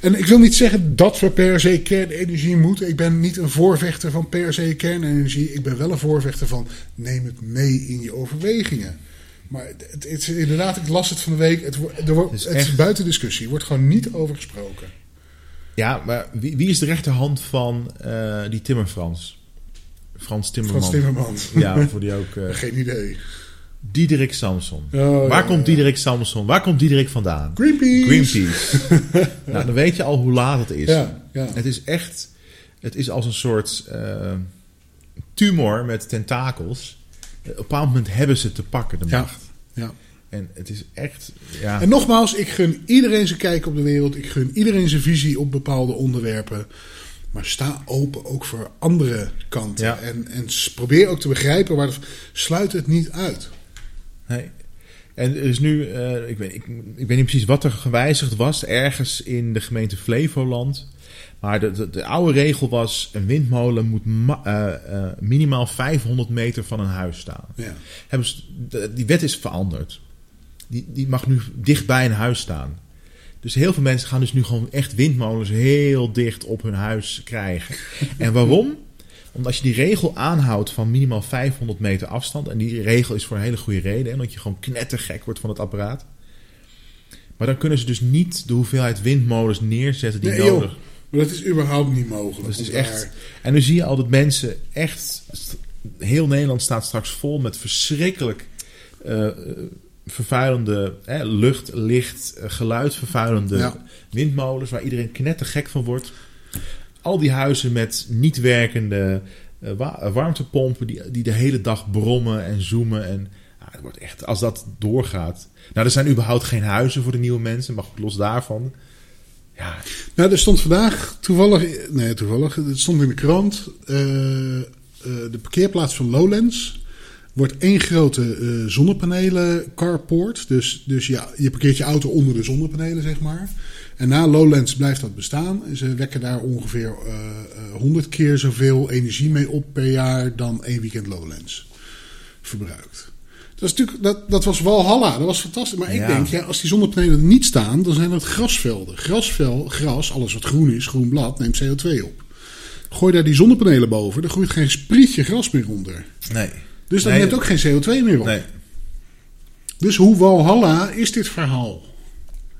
B: En ik wil niet zeggen dat we per se kernenergie moeten. Ik ben niet een voorvechter van per se kernenergie. Ik ben wel een voorvechter van neem het mee in je overwegingen. Maar het, het is inderdaad, ik las het van de week. Het, er wordt,
A: Het is
B: het is
A: echt-
B: buiten discussie. Er wordt gewoon niet over gesproken.
A: Ja, maar wie, wie is de rechterhand van eh, die Timmer Frans? Frans Timmerman.
B: Frans Timmermans.
A: Ja, voor die ook... eh
B: Geen idee.
A: Diederik Samson.
B: Oh,
A: Waar
B: ja,
A: komt. Diederik Samson? Waar komt Diederik vandaan?
B: Greenpeace.
A: Greenpeace. nou, dan weet je al hoe laat het is.
B: Ja, ja.
A: Het is echt... Het is als een soort eh, tumor met tentakels. Op een bepaald moment hebben ze te pakken, de macht.
B: ja.
A: En het is echt... Ja,
B: En nogmaals, ik gun iedereen zijn kijk op de wereld. Ik gun iedereen zijn visie op bepaalde onderwerpen. Maar sta open ook voor andere kanten.
A: Ja.
B: En, en probeer ook te begrijpen waar het, sluit het niet uit.
A: Nee. En er is nu, eh, ik, weet, ik, ik weet niet precies wat er gewijzigd was, ergens in de gemeente Flevoland. Maar de, de, de oude regel was: een windmolen moet ma- eh, eh, minimaal 500 meter van een huis staan.
B: Ja.
A: Hebben ze, de- die wet is veranderd. Die, die mag nu dicht bij een huis staan. Dus heel veel mensen gaan dus nu gewoon echt windmolens heel dicht op hun huis krijgen. En waarom? Omdat als je die regel aanhoudt van minimaal 500 meter afstand. En die regel is voor een hele goede reden. En dat je gewoon knettergek wordt van het apparaat. Maar dan kunnen ze dus niet de hoeveelheid windmolens neerzetten die
B: Nee, joh.
A: nodig
B: Maar dat is überhaupt niet mogelijk.
A: dus het is echt. En nu zie je al dat mensen echt. Heel Nederland staat straks vol met verschrikkelijk eh, vervuilende hè, lucht, licht, eh, geluidvervuilende
B: Ja.
A: windmolens waar iedereen knettergek van wordt. Al die huizen met niet werkende eh, eh, warmtepompen die, die de hele dag brommen en zoomen. En ja, het wordt echt, als dat doorgaat. Nou, er zijn überhaupt geen huizen voor de nieuwe mensen, maar los daarvan. Ja,
B: Nou, er stond vandaag toevallig, nee toevallig, het stond in de krant, eh, de parkeerplaats van Lowlands wordt één grote zonnepanelen carport. Dus, dus ja, je parkeert je auto onder de zonnepanelen, zeg maar. En na Lowlands blijft dat bestaan. En Ze wekken daar ongeveer eh, eh, 100 keer zoveel energie mee op per jaar dan één weekend Lowlands verbruikt. Dat, is natuurlijk, dat, dat was Walhalla, dat was fantastisch. Maar ik
A: Ja.
B: denk, ja, als die zonnepanelen niet staan, dan zijn dat grasvelden. Grasvel, gras, alles wat groen is, groen blad, neemt CO2 op. Gooi daar die zonnepanelen boven, dan groeit geen sprietje gras meer onder.
A: nee.
B: Dus dat
A: Nee,
B: neemt ook geen CO2 meer op.
A: Nee.
B: Dus hoe Walhalla is dit verhaal?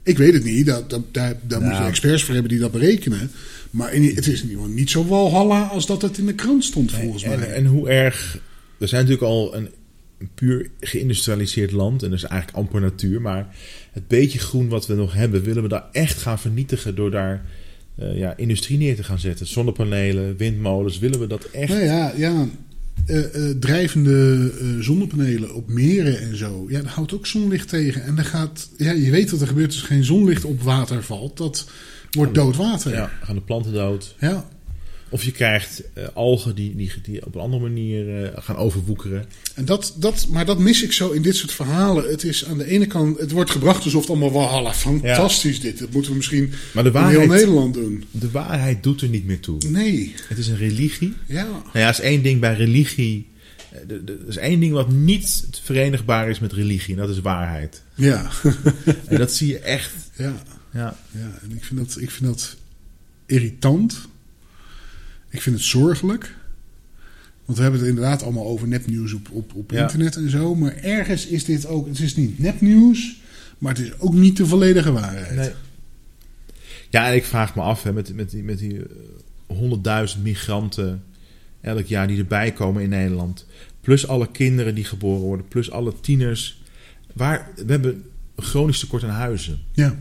B: Ik weet het niet, dat, dat, daar, daar moet je
A: Nou.
B: experts voor hebben die dat berekenen. Maar in, het is in ieder geval niet zo Walhalla als dat het in de krant stond, volgens mij.
A: En, en hoe erg. We zijn natuurlijk al een, een puur geïndustrialiseerd land. En is eigenlijk amper natuur. Maar het beetje groen wat we nog hebben, willen we daar echt gaan vernietigen door daar eh, ja, industrie neer te gaan zetten. Zonnepanelen, windmolens, willen we dat echt.
B: Nou ja, ja eh, eh, drijvende eh, zonnepanelen op meren en zo. Ja, dat houdt ook zonlicht tegen. En dan gaat, ja, je weet wat er gebeurt als geen zonlicht op water valt. Dat wordt dood water.
A: Ja, gaan de planten dood.
B: ja.
A: Of je krijgt eh, algen die, die, die op een andere manier eh, gaan overwoekeren.
B: En dat, dat, maar dat mis ik zo in dit soort verhalen. Het is aan de ene kant, het wordt gebracht alsof het allemaal Walhalla. Fantastisch dit. Dat moeten we misschien
A: Maar de
B: in heel
A: waarheid,
B: Nederland doen.
A: de waarheid doet er niet meer toe.
B: Nee.
A: Het is een religie.
B: Ja.
A: Nou ja, is één ding bij religie. eh, Er is één ding wat niet verenigbaar is met religie. En dat is waarheid.
B: Ja.
A: En dat zie je echt.
B: ja.
A: Ja,
B: Ja. En ik vind dat, ik vind dat irritant. Ik vind het zorgelijk. Want we hebben het inderdaad allemaal over nepnieuws op, op, op
A: Ja.
B: internet en zo. Maar ergens is dit ook... Het is niet nepnieuws, maar het is ook niet de volledige waarheid.
A: nee. ja en ik vraag me af hè, met, met die, met die eh, 100.000 migranten elk jaar die erbij komen in Nederland. Plus alle kinderen die geboren worden. Plus alle tieners. Waar, we hebben een chronisch tekort aan huizen.
B: Ja.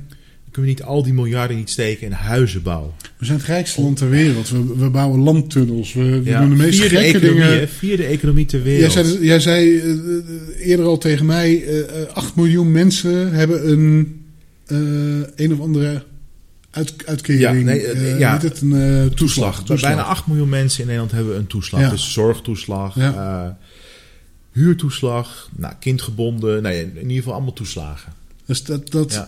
A: Kunnen we niet al die miljarden niet steken in huizenbouw?
B: We zijn het rijkste land ter wereld. We, we bouwen landtunnels. We, we
A: Ja,
B: doen de meest
A: vierde
B: gekke
A: economie,
B: dingen.
A: hè, vierde economie ter
B: Jij
A: wereld.
B: zei, jij zei eh, eh, eerder al tegen mij... eh, eh, 8 miljoen mensen hebben een... een of andere uit, uitkering.
A: Ja, nee, ja.
B: het een toeslag.
A: Bij Bijna 8 miljoen mensen in Nederland hebben een toeslag.
B: Ja.
A: Dus zorgtoeslag, huurtoeslag, nou, kindgebonden. Nou, ja, in ieder geval allemaal toeslagen.
B: Dus dat, dat.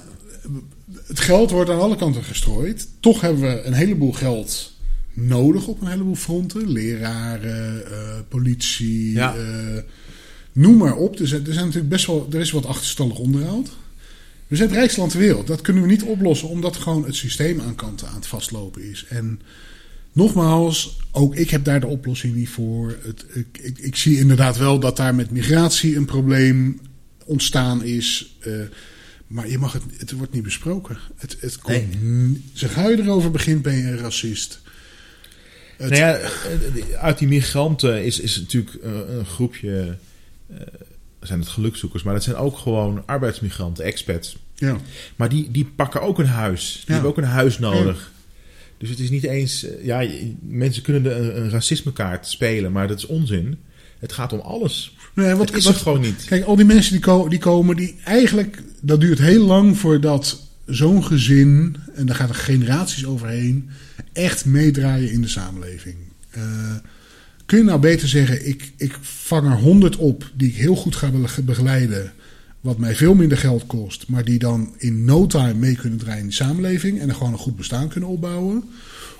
B: Het geld wordt aan alle kanten gestrooid. Toch hebben we een heleboel geld nodig op een heleboel fronten. Leraren, eh, politie,
A: Ja.
B: eh, noem maar op. Er zijn, er zijn natuurlijk best wel, er is wat achterstallig onderhoud. We zijn het rijkste land ter wereld. Dat kunnen we niet oplossen omdat gewoon het systeem aan kanten aan het vastlopen is. En nogmaals, ook ik heb daar de oplossing niet voor. Het, ik, ik, ik zie inderdaad wel dat daar met migratie een probleem ontstaan is. Eh, maar je mag het, het wordt niet besproken. Het, het komt, n- Zodra je erover begint, ben je een racist. Het-
A: Nou ja, uit die migranten is, is natuurlijk eh, een groepje. eh, zijn het gelukzoekers, maar dat zijn ook gewoon arbeidsmigranten, expats.
B: ja.
A: Maar die, die pakken ook een huis. Die
B: Ja.
A: hebben ook een huis nodig. Dus het is niet eens. eh, Ja, mensen kunnen de, een, een racismekaart spelen, maar dat is onzin. Het gaat om alles.
B: Nee, wat,
A: het is
B: wat-
A: gewoon niet.
B: Kijk, al die mensen die, ko- die komen, die eigenlijk, dat duurt heel lang voordat zo'n gezin, en daar gaat er generaties overheen, echt meedraaien in de samenleving. Eh, kun je nou beter zeggen, ik, ik vang er honderd op die ik heel goed ga be- begeleiden, wat mij veel minder geld kost, maar die dan in no time mee kunnen draaien in de samenleving en er gewoon een goed bestaan kunnen opbouwen?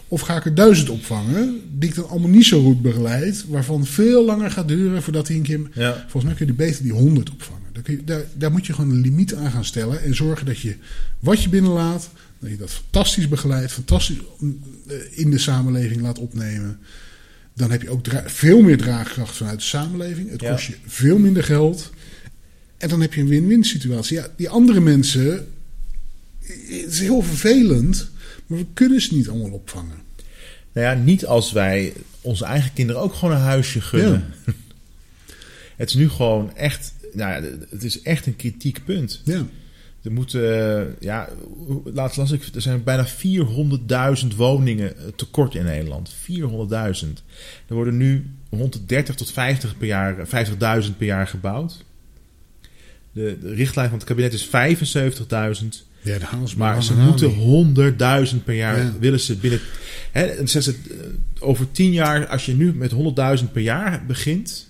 B: Of ga ik er duizend opvangen, die ik dan allemaal niet zo goed begeleid, waarvan veel langer gaat duren voordat hij een keer.
A: Ja.
B: Volgens mij kun je beter die 100 opvangen. Daar, kun je, daar, daar moet je gewoon een limiet aan gaan stellen en zorgen dat je wat je binnenlaat, dat je dat fantastisch begeleidt, fantastisch eh, in de samenleving laat opnemen. Dan heb je ook veel meer draagkracht vanuit de samenleving. Het
A: Ja.
B: kost je veel minder geld. En dan heb je een win-win situatie. Ja, die andere mensen, het is heel vervelend, maar we kunnen ze niet allemaal opvangen.
A: Nou ja, niet als wij onze eigen kinderen ook gewoon een huisje gunnen. Het is nu gewoon echt, nou ja, het is echt een kritiek punt.
B: Ja.
A: Er moeten, ja, laatst las ik, er zijn bijna 400.000 woningen eh, tekort in Nederland. 400.000. Er worden nu rond de 30 tot 50 per jaar, 50.000 per jaar gebouwd. De, de richtlijn van het kabinet is 75.000.
B: Ja,
A: Maar ze moeten
B: niet.
A: 100.000 per jaar
B: Ja.
A: willen ze binnen. Hè, en ze, eh, over 10 jaar, als je nu met 100.000 per jaar begint,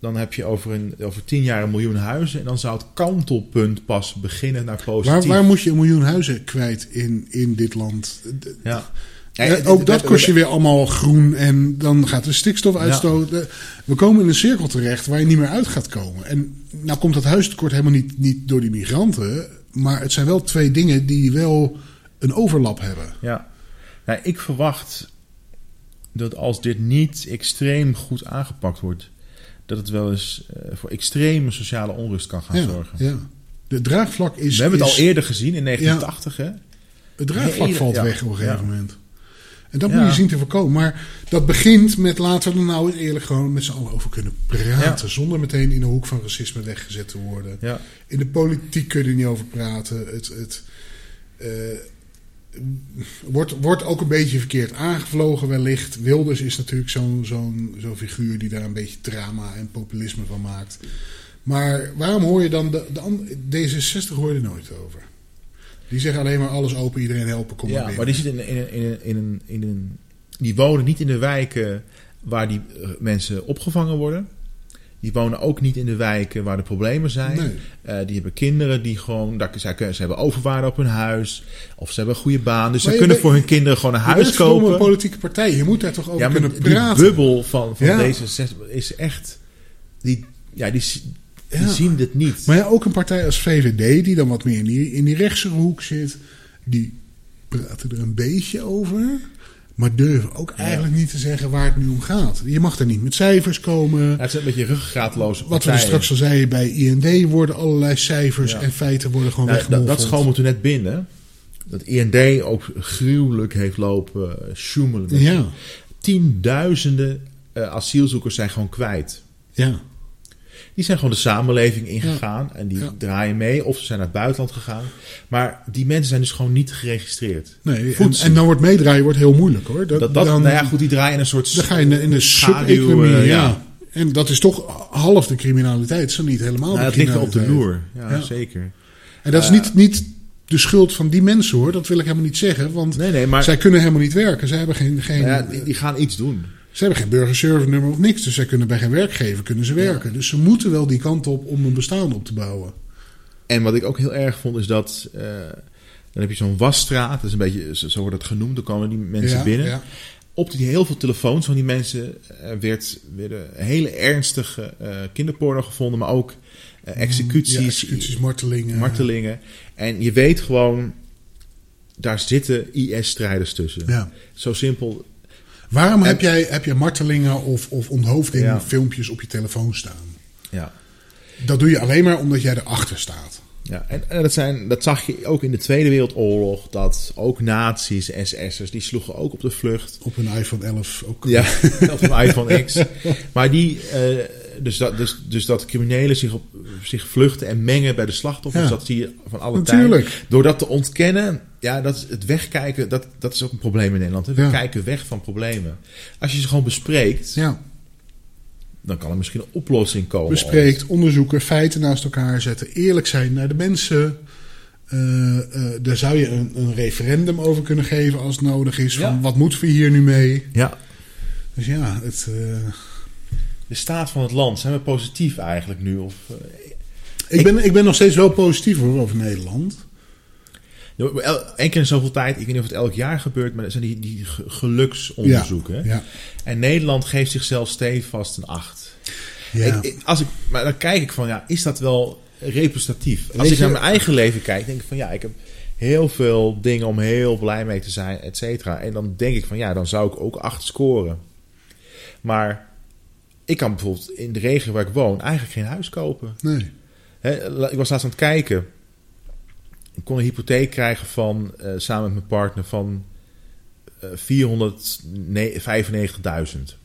A: dan heb je over, een, over 10 jaar een miljoen huizen. En dan zou het kantelpunt pas beginnen naar positief.
B: Waar, waar moet je een miljoen huizen kwijt in, in dit land?
A: Ja.
B: Ja,
A: Ja,
B: ook dat kost je weer allemaal groen en dan gaat de stikstofuitstoot. eh, We komen in een cirkel terecht waar je niet meer uit gaat komen. En nou komt dat huistekort helemaal niet, niet door die migranten. Maar het zijn wel twee dingen die wel een overlap hebben.
A: Ja. Nou, ik verwacht dat als dit niet extreem goed aangepakt wordt, dat het wel eens eh, voor extreme sociale onrust kan gaan
B: Ja,
A: zorgen.
B: ja. De draagvlak is.
A: We hebben het al eerder gezien in 1980. Hè?
B: Het draagvlak valt weg op een gegeven moment. En dat
A: Ja.
B: moet je zien te voorkomen. Maar dat begint met laten we er nou eerlijk gewoon met z'n allen over kunnen praten.
A: Ja.
B: Zonder meteen in de hoek van racisme weggezet te worden.
A: Ja.
B: In de politiek kun je er niet over praten. Het, het eh, wordt, wordt ook een beetje verkeerd aangevlogen wellicht. Wilders is natuurlijk zo'n zo'n zo'n figuur die daar een beetje drama en populisme van maakt. Maar waarom hoor je dan... De, de, an- D66 hoor je er nooit over. Die zeggen alleen maar alles open, iedereen helpen, kom maar
A: Ja,
B: binnen.
A: maar die, zitten in, in, in, in, een, in een, die wonen niet in de wijken waar die eh, mensen opgevangen worden. Die wonen ook niet in de wijken waar de problemen zijn.
B: Nee.
A: Eh, die hebben kinderen die gewoon... Daar, zij kunnen- ze hebben overwaarde op hun huis. Of ze hebben een goede baan. Dus
B: Maar
A: ze kunnen
B: bent-
A: voor hun kinderen gewoon een huis kopen.
B: een politieke partij. Je moet daar toch over
A: ja, maar
B: kunnen
A: die
B: praten.
A: bubbel van, van
B: Ja.
A: D66 is echt... Die, ja, die, die
B: Ja.
A: zien dit niet.
B: Maar ja, ook een partij als VVD, die dan wat meer in die, in die rechtse hoek zit, die praten er een beetje over. Maar durven ook eigenlijk niet te zeggen waar het nu om gaat. Je mag er niet met cijfers komen.
A: Ja, het is een beetje ruggengraatloze
B: Wat we
A: partijen.
B: straks al zeiden, bij IND worden allerlei cijfers en feiten worden gewoon
A: dat,
B: weggemoffeld.
A: dat schoon moeten we net binnen. Dat IND ook gruwelijk heeft lopen eh, sjoemelen.
B: Ja,
A: Tienduizenden eh, asielzoekers zijn gewoon kwijt.
B: ja.
A: Die zijn gewoon de samenleving ingegaan en die
B: Ja.
A: draaien mee of ze zijn naar het buitenland gegaan. Maar die mensen zijn dus gewoon niet geregistreerd.
B: Nee, en, en dan wordt meedraaien wordt heel moeilijk hoor. Dat,
A: Dat, dat,
B: dan,
A: nou ja, goed, die draaien in een soort.
B: dan ga je in de
A: schaduw, eh,
B: ja. En dat is toch half de criminaliteit, zo niet helemaal
A: Nou, het ligt op de loer. Ja, zeker.
B: En dat is niet, niet de schuld van die mensen hoor. Dat wil ik helemaal niet zeggen. Want
A: Nee, nee, maar
B: zij kunnen helemaal niet werken. Zij hebben geen, geen,
A: nou ja, die, die gaan iets doen.
B: Ze hebben geen burgerservice nummer of niks. Dus zij kunnen bij geen werkgever kunnen ze werken. Dus ze moeten wel die kant op om een bestaan op te bouwen.
A: En wat ik ook heel erg vond is dat. eh, dan heb je zo'n wasstraat, dat is een beetje, zo wordt het genoemd. Dan komen die mensen
B: Ja,
A: binnen.
B: ja.
A: Op die heel veel telefoons van die mensen eh, werd, werden hele ernstige eh, kinderporno gevonden, maar ook eh, executies,
B: executies, martelingen.
A: martelingen. En je weet gewoon, daar zitten IS-strijders tussen.
B: Ja.
A: Zo simpel.
B: Waarom
A: En-
B: heb, jij, heb jij martelingen of, of onthoofdingen
A: Ja.
B: filmpjes op je telefoon staan?
A: Ja.
B: Dat doe je alleen maar omdat jij erachter staat.
A: Ja, en, en dat, zijn, dat zag je ook in de Tweede Wereldoorlog. Dat ook nazi's, SS'ers, die sloegen ook op de vlucht.
B: Op een iPhone 11 ook.
A: Ja, of een iPhone X. Maar die, eh, dus, dat, dus, dus dat criminelen zich, op, zich vluchten en mengen bij de slachtoffers,
B: Ja.
A: dat zie je van alle
B: Natuurlijk.
A: tijden. Door dat te ontkennen, ja, dat is het wegkijken, dat, dat is ook een probleem in Nederland. hè. We
B: Ja.
A: kijken weg van problemen. Als je ze gewoon bespreekt,
B: Ja,
A: dan kan er misschien een oplossing komen.
B: bespreekt, onderzoeken, feiten naast elkaar zetten. Eerlijk zijn naar de mensen. Eh, eh, daar zou je een, een referendum over kunnen geven als het nodig is. Van wat moeten we hier nu mee?
A: Ja.
B: Dus ja, het, eh,
A: De staat van het land, zijn we positief eigenlijk nu? Of, eh,
B: ik, ben, ik ben nog steeds wel positief hoor, over Nederland.
A: Eén keer in zoveel tijd, ik weet niet of het elk jaar gebeurt, maar er zijn die, die ge- geluksonderzoeken.
B: Ja,
A: En Nederland geeft zichzelf stevast een 8.
B: ja.
A: Ik, ik- als ik, maar dan kijk ik van, ja, is dat wel representatief? Als ik naar mijn eigen leven kijk, denk ik van, ja, ik heb heel veel dingen om heel blij mee te zijn, et cetera. En dan denk ik van, ja, dan zou ik ook 8 scoren. Maar ik kan bijvoorbeeld in de regio waar ik woon eigenlijk geen huis kopen.
B: nee.
A: Ik was laatst aan het kijken. Ik kon een hypotheek krijgen van, eh, samen met mijn partner, van eh 495.000.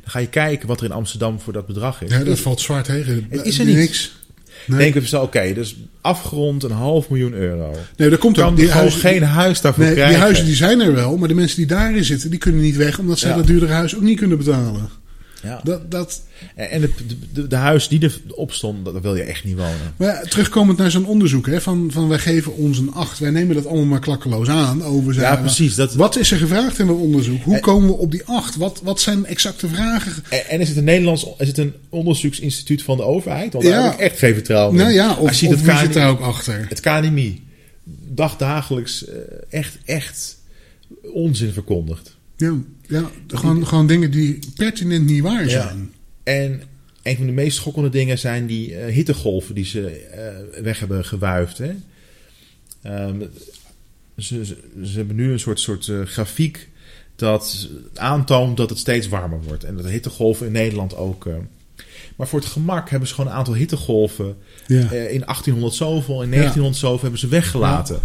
A: Dan ga je kijken wat er in Amsterdam voor dat bedrag is.
B: Ja, dat valt zwaar tegen.
A: Het is er
B: Eh,
A: niet.
B: Niks. Nee.
A: Denk even zo, oké, dus afgerond een half miljoen euro.
B: nee, daar komt
A: Kan
B: ook.
A: die
B: Die
A: gewoon
B: huizen,
A: geen huis daarvoor
B: nee, die
A: krijgen.
B: huizen die zijn er wel, maar de mensen die daarin zitten, die kunnen niet weg, omdat zij
A: Ja.
B: dat duurdere huis ook niet kunnen betalen.
A: Ja.
B: Dat, dat,
A: En de, de, de, huis die erop stond, daar wil je echt niet wonen.
B: Maar ja, terugkomend naar zo'n onderzoek, hè, van, van wij geven ons een 8. Wij nemen dat allemaal maar klakkeloos aan. Over zijn,
A: Ja, precies. Dat,
B: Wat is er gevraagd in dat onderzoek? Hoe
A: En-
B: komen we op die 8? Wat, wat zijn exacte vragen?
A: en, en is het een Nederlands, is het een onderzoeksinstituut van de overheid? Want
B: Ja.
A: daar heb ik echt geen vertrouwen in.
B: Nou ja, of,
A: Als je
B: of
A: KNMI
B: zit daar ook achter?
A: Het KNMI dagdagelijks eh, echt, echt onzin verkondigt.
B: Ja, ja gewoon, gewoon dingen die pertinent niet waar zijn.
A: En een van de meest schokkende dingen zijn die eh, hittegolven die ze eh, weg hebben gewuifd. Hè? Ehm, ze, ze, ze hebben nu een soort, soort eh, grafiek dat aantoont dat het steeds warmer wordt. En dat de hittegolven in Nederland ook. maar voor het gemak hebben ze gewoon een aantal hittegolven
B: Ja.
A: in 1800 zoveel, in 1900 zoveel hebben ze weggelaten.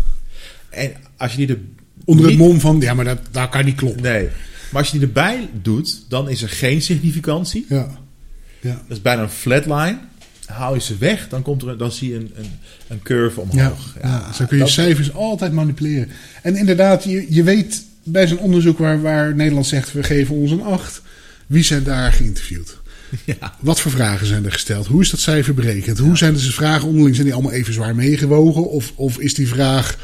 A: En als je die er
B: Onder het mom van, ja, maar dat, dat kan niet kloppen.
A: Nee, maar als je die erbij doet, dan is er geen significantie.
B: Ja. Ja.
A: Dat is bijna een flatline. Haal je ze weg, dan, komt er, dan zie je een, een, een curve
B: Ja,
A: omhoog.
B: ja, zo kun je
A: dat-
B: cijfers altijd manipuleren. En inderdaad, je, je weet bij zo'n onderzoek waar, waar Nederland zegt we geven ons een 8. Wie zijn daar geïnterviewd?
A: Ja.
B: Wat voor vragen zijn er gesteld? Hoe is dat cijfer berekend? Hoe zijn deze vragen onderling? Zijn die allemaal even zwaar meegewogen? Of, of is die vraag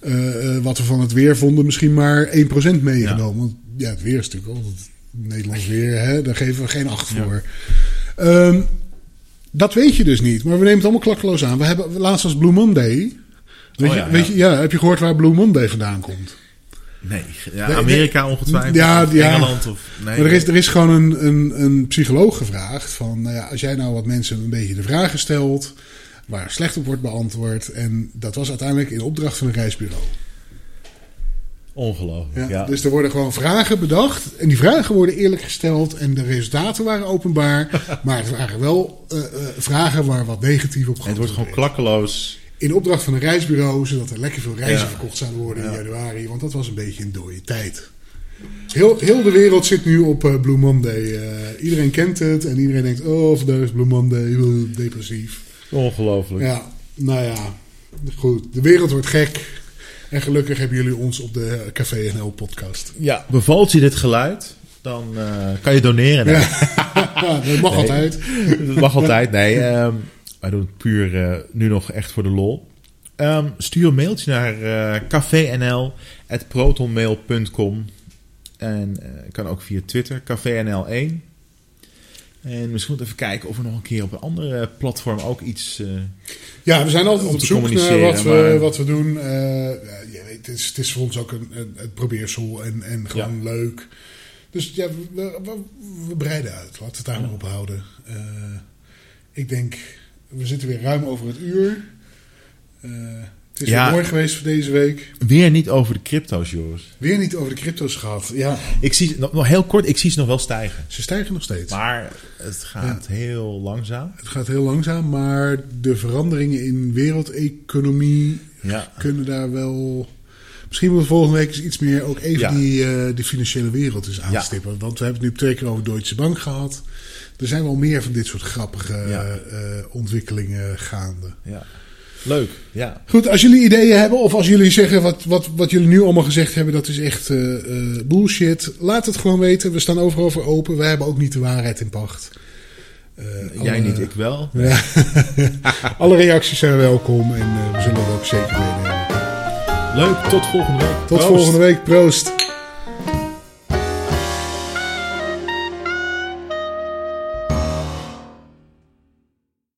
B: eh, eh, wat we van het weer vonden misschien maar 1% meegenomen? Want ja, het weer is natuurlijk het Nederlands weer. Hè? Daar geven we geen acht
A: Ja.
B: voor. Ehm, dat weet je dus niet. Maar we nemen het allemaal klakkeloos aan. We hebben laatst als Blue Monday. Weet,
A: Oh
B: je,
A: ja,
B: weet
A: ja.
B: je, ja, heb je gehoord waar Blue Monday vandaan komt?
A: Nee, ja, Amerika ongetwijfeld.
B: Ja, ja.
A: Engeland of... Nee,
B: Maar er is, er is gewoon een, een, een psycholoog gevraagd van, nou ja, als jij nou wat mensen een beetje de vragen stelt, waar slecht op wordt beantwoord, en dat was uiteindelijk in opdracht van een reisbureau.
A: Ongelooflijk,
B: Ja,
A: ja.
B: Dus er worden gewoon vragen bedacht, en die vragen worden eerlijk gesteld, en de resultaten waren openbaar, maar het waren wel eh, eh, vragen waar wat negatief op
A: En het wordt gewoon klakkeloos.
B: In opdracht van een reisbureau, zodat er lekker veel reizen
A: Ja.
B: verkocht zouden worden in
A: Ja.
B: januari, want dat was een beetje een dode tijd. Heel, heel de wereld zit nu op eh, Blue Monday. Iedereen kent het en iedereen denkt: oh, vandaag is Blue Monday, depressief.
A: Ongelooflijk.
B: Ja, nou ja, goed. De wereld wordt gek. En gelukkig hebben jullie ons op de Café NL podcast.
A: Ja, bevalt je dit geluid, dan eh, kan je doneren. Nee,
B: Ja, dat mag
A: Nee.
B: altijd.
A: dat mag altijd. Nee, ehm, wij doen het puur eh, nu nog echt voor de lol. Ehm, stuur een mailtje naar eh cafénl.protonmail.com En eh, kan ook via Twitter, cafénl1. En misschien moeten we even kijken of we nog een keer op een andere platform ook iets... eh,
B: Ja, we zijn altijd op zoek naar wat we,
A: maar-
B: wat we doen. Eh, ja, je weet, het, is, het is voor ons ook een, een, het probeersel en, en gewoon leuk. Dus ja, we, we, we breiden uit. Laten we het daar maar op houden. Eh, ik denk, we zitten weer ruim over het uur. Het is
A: Ja.
B: weer mooi geweest voor deze week.
A: weer niet over de crypto's, Joris.
B: Weer niet over de crypto's gehad. Ja,
A: Ik zie, nog, nog heel kort, ik zie ze nog wel stijgen.
B: ze stijgen nog steeds.
A: Maar het gaat heel langzaam.
B: Het gaat heel langzaam, maar de veranderingen in wereldeconomie
A: Ja.
B: kunnen daar wel. Misschien moeten we volgende week eens iets meer ook even die, eh, de financiële wereld eens aanstippen. Want we hebben het nu twee keer over Deutsche Bank gehad. Er zijn wel meer van dit soort grappige eh, ontwikkelingen gaande.
A: ja. Leuk, ja.
B: Goed, als jullie ideeën hebben of als jullie zeggen wat, wat, wat jullie nu allemaal gezegd hebben, dat is echt eh, eh, bullshit. Laat het gewoon weten. We staan overal voor open. Wij hebben ook niet de waarheid in pacht. Eh,
A: Jij
B: alle-
A: niet, ik wel.
B: Ja. alle reacties zijn welkom en eh, we zullen het ook zeker meenemen.
A: Leuk, tot volgende week.
B: Tot
A: Proost.
B: volgende week. Proost.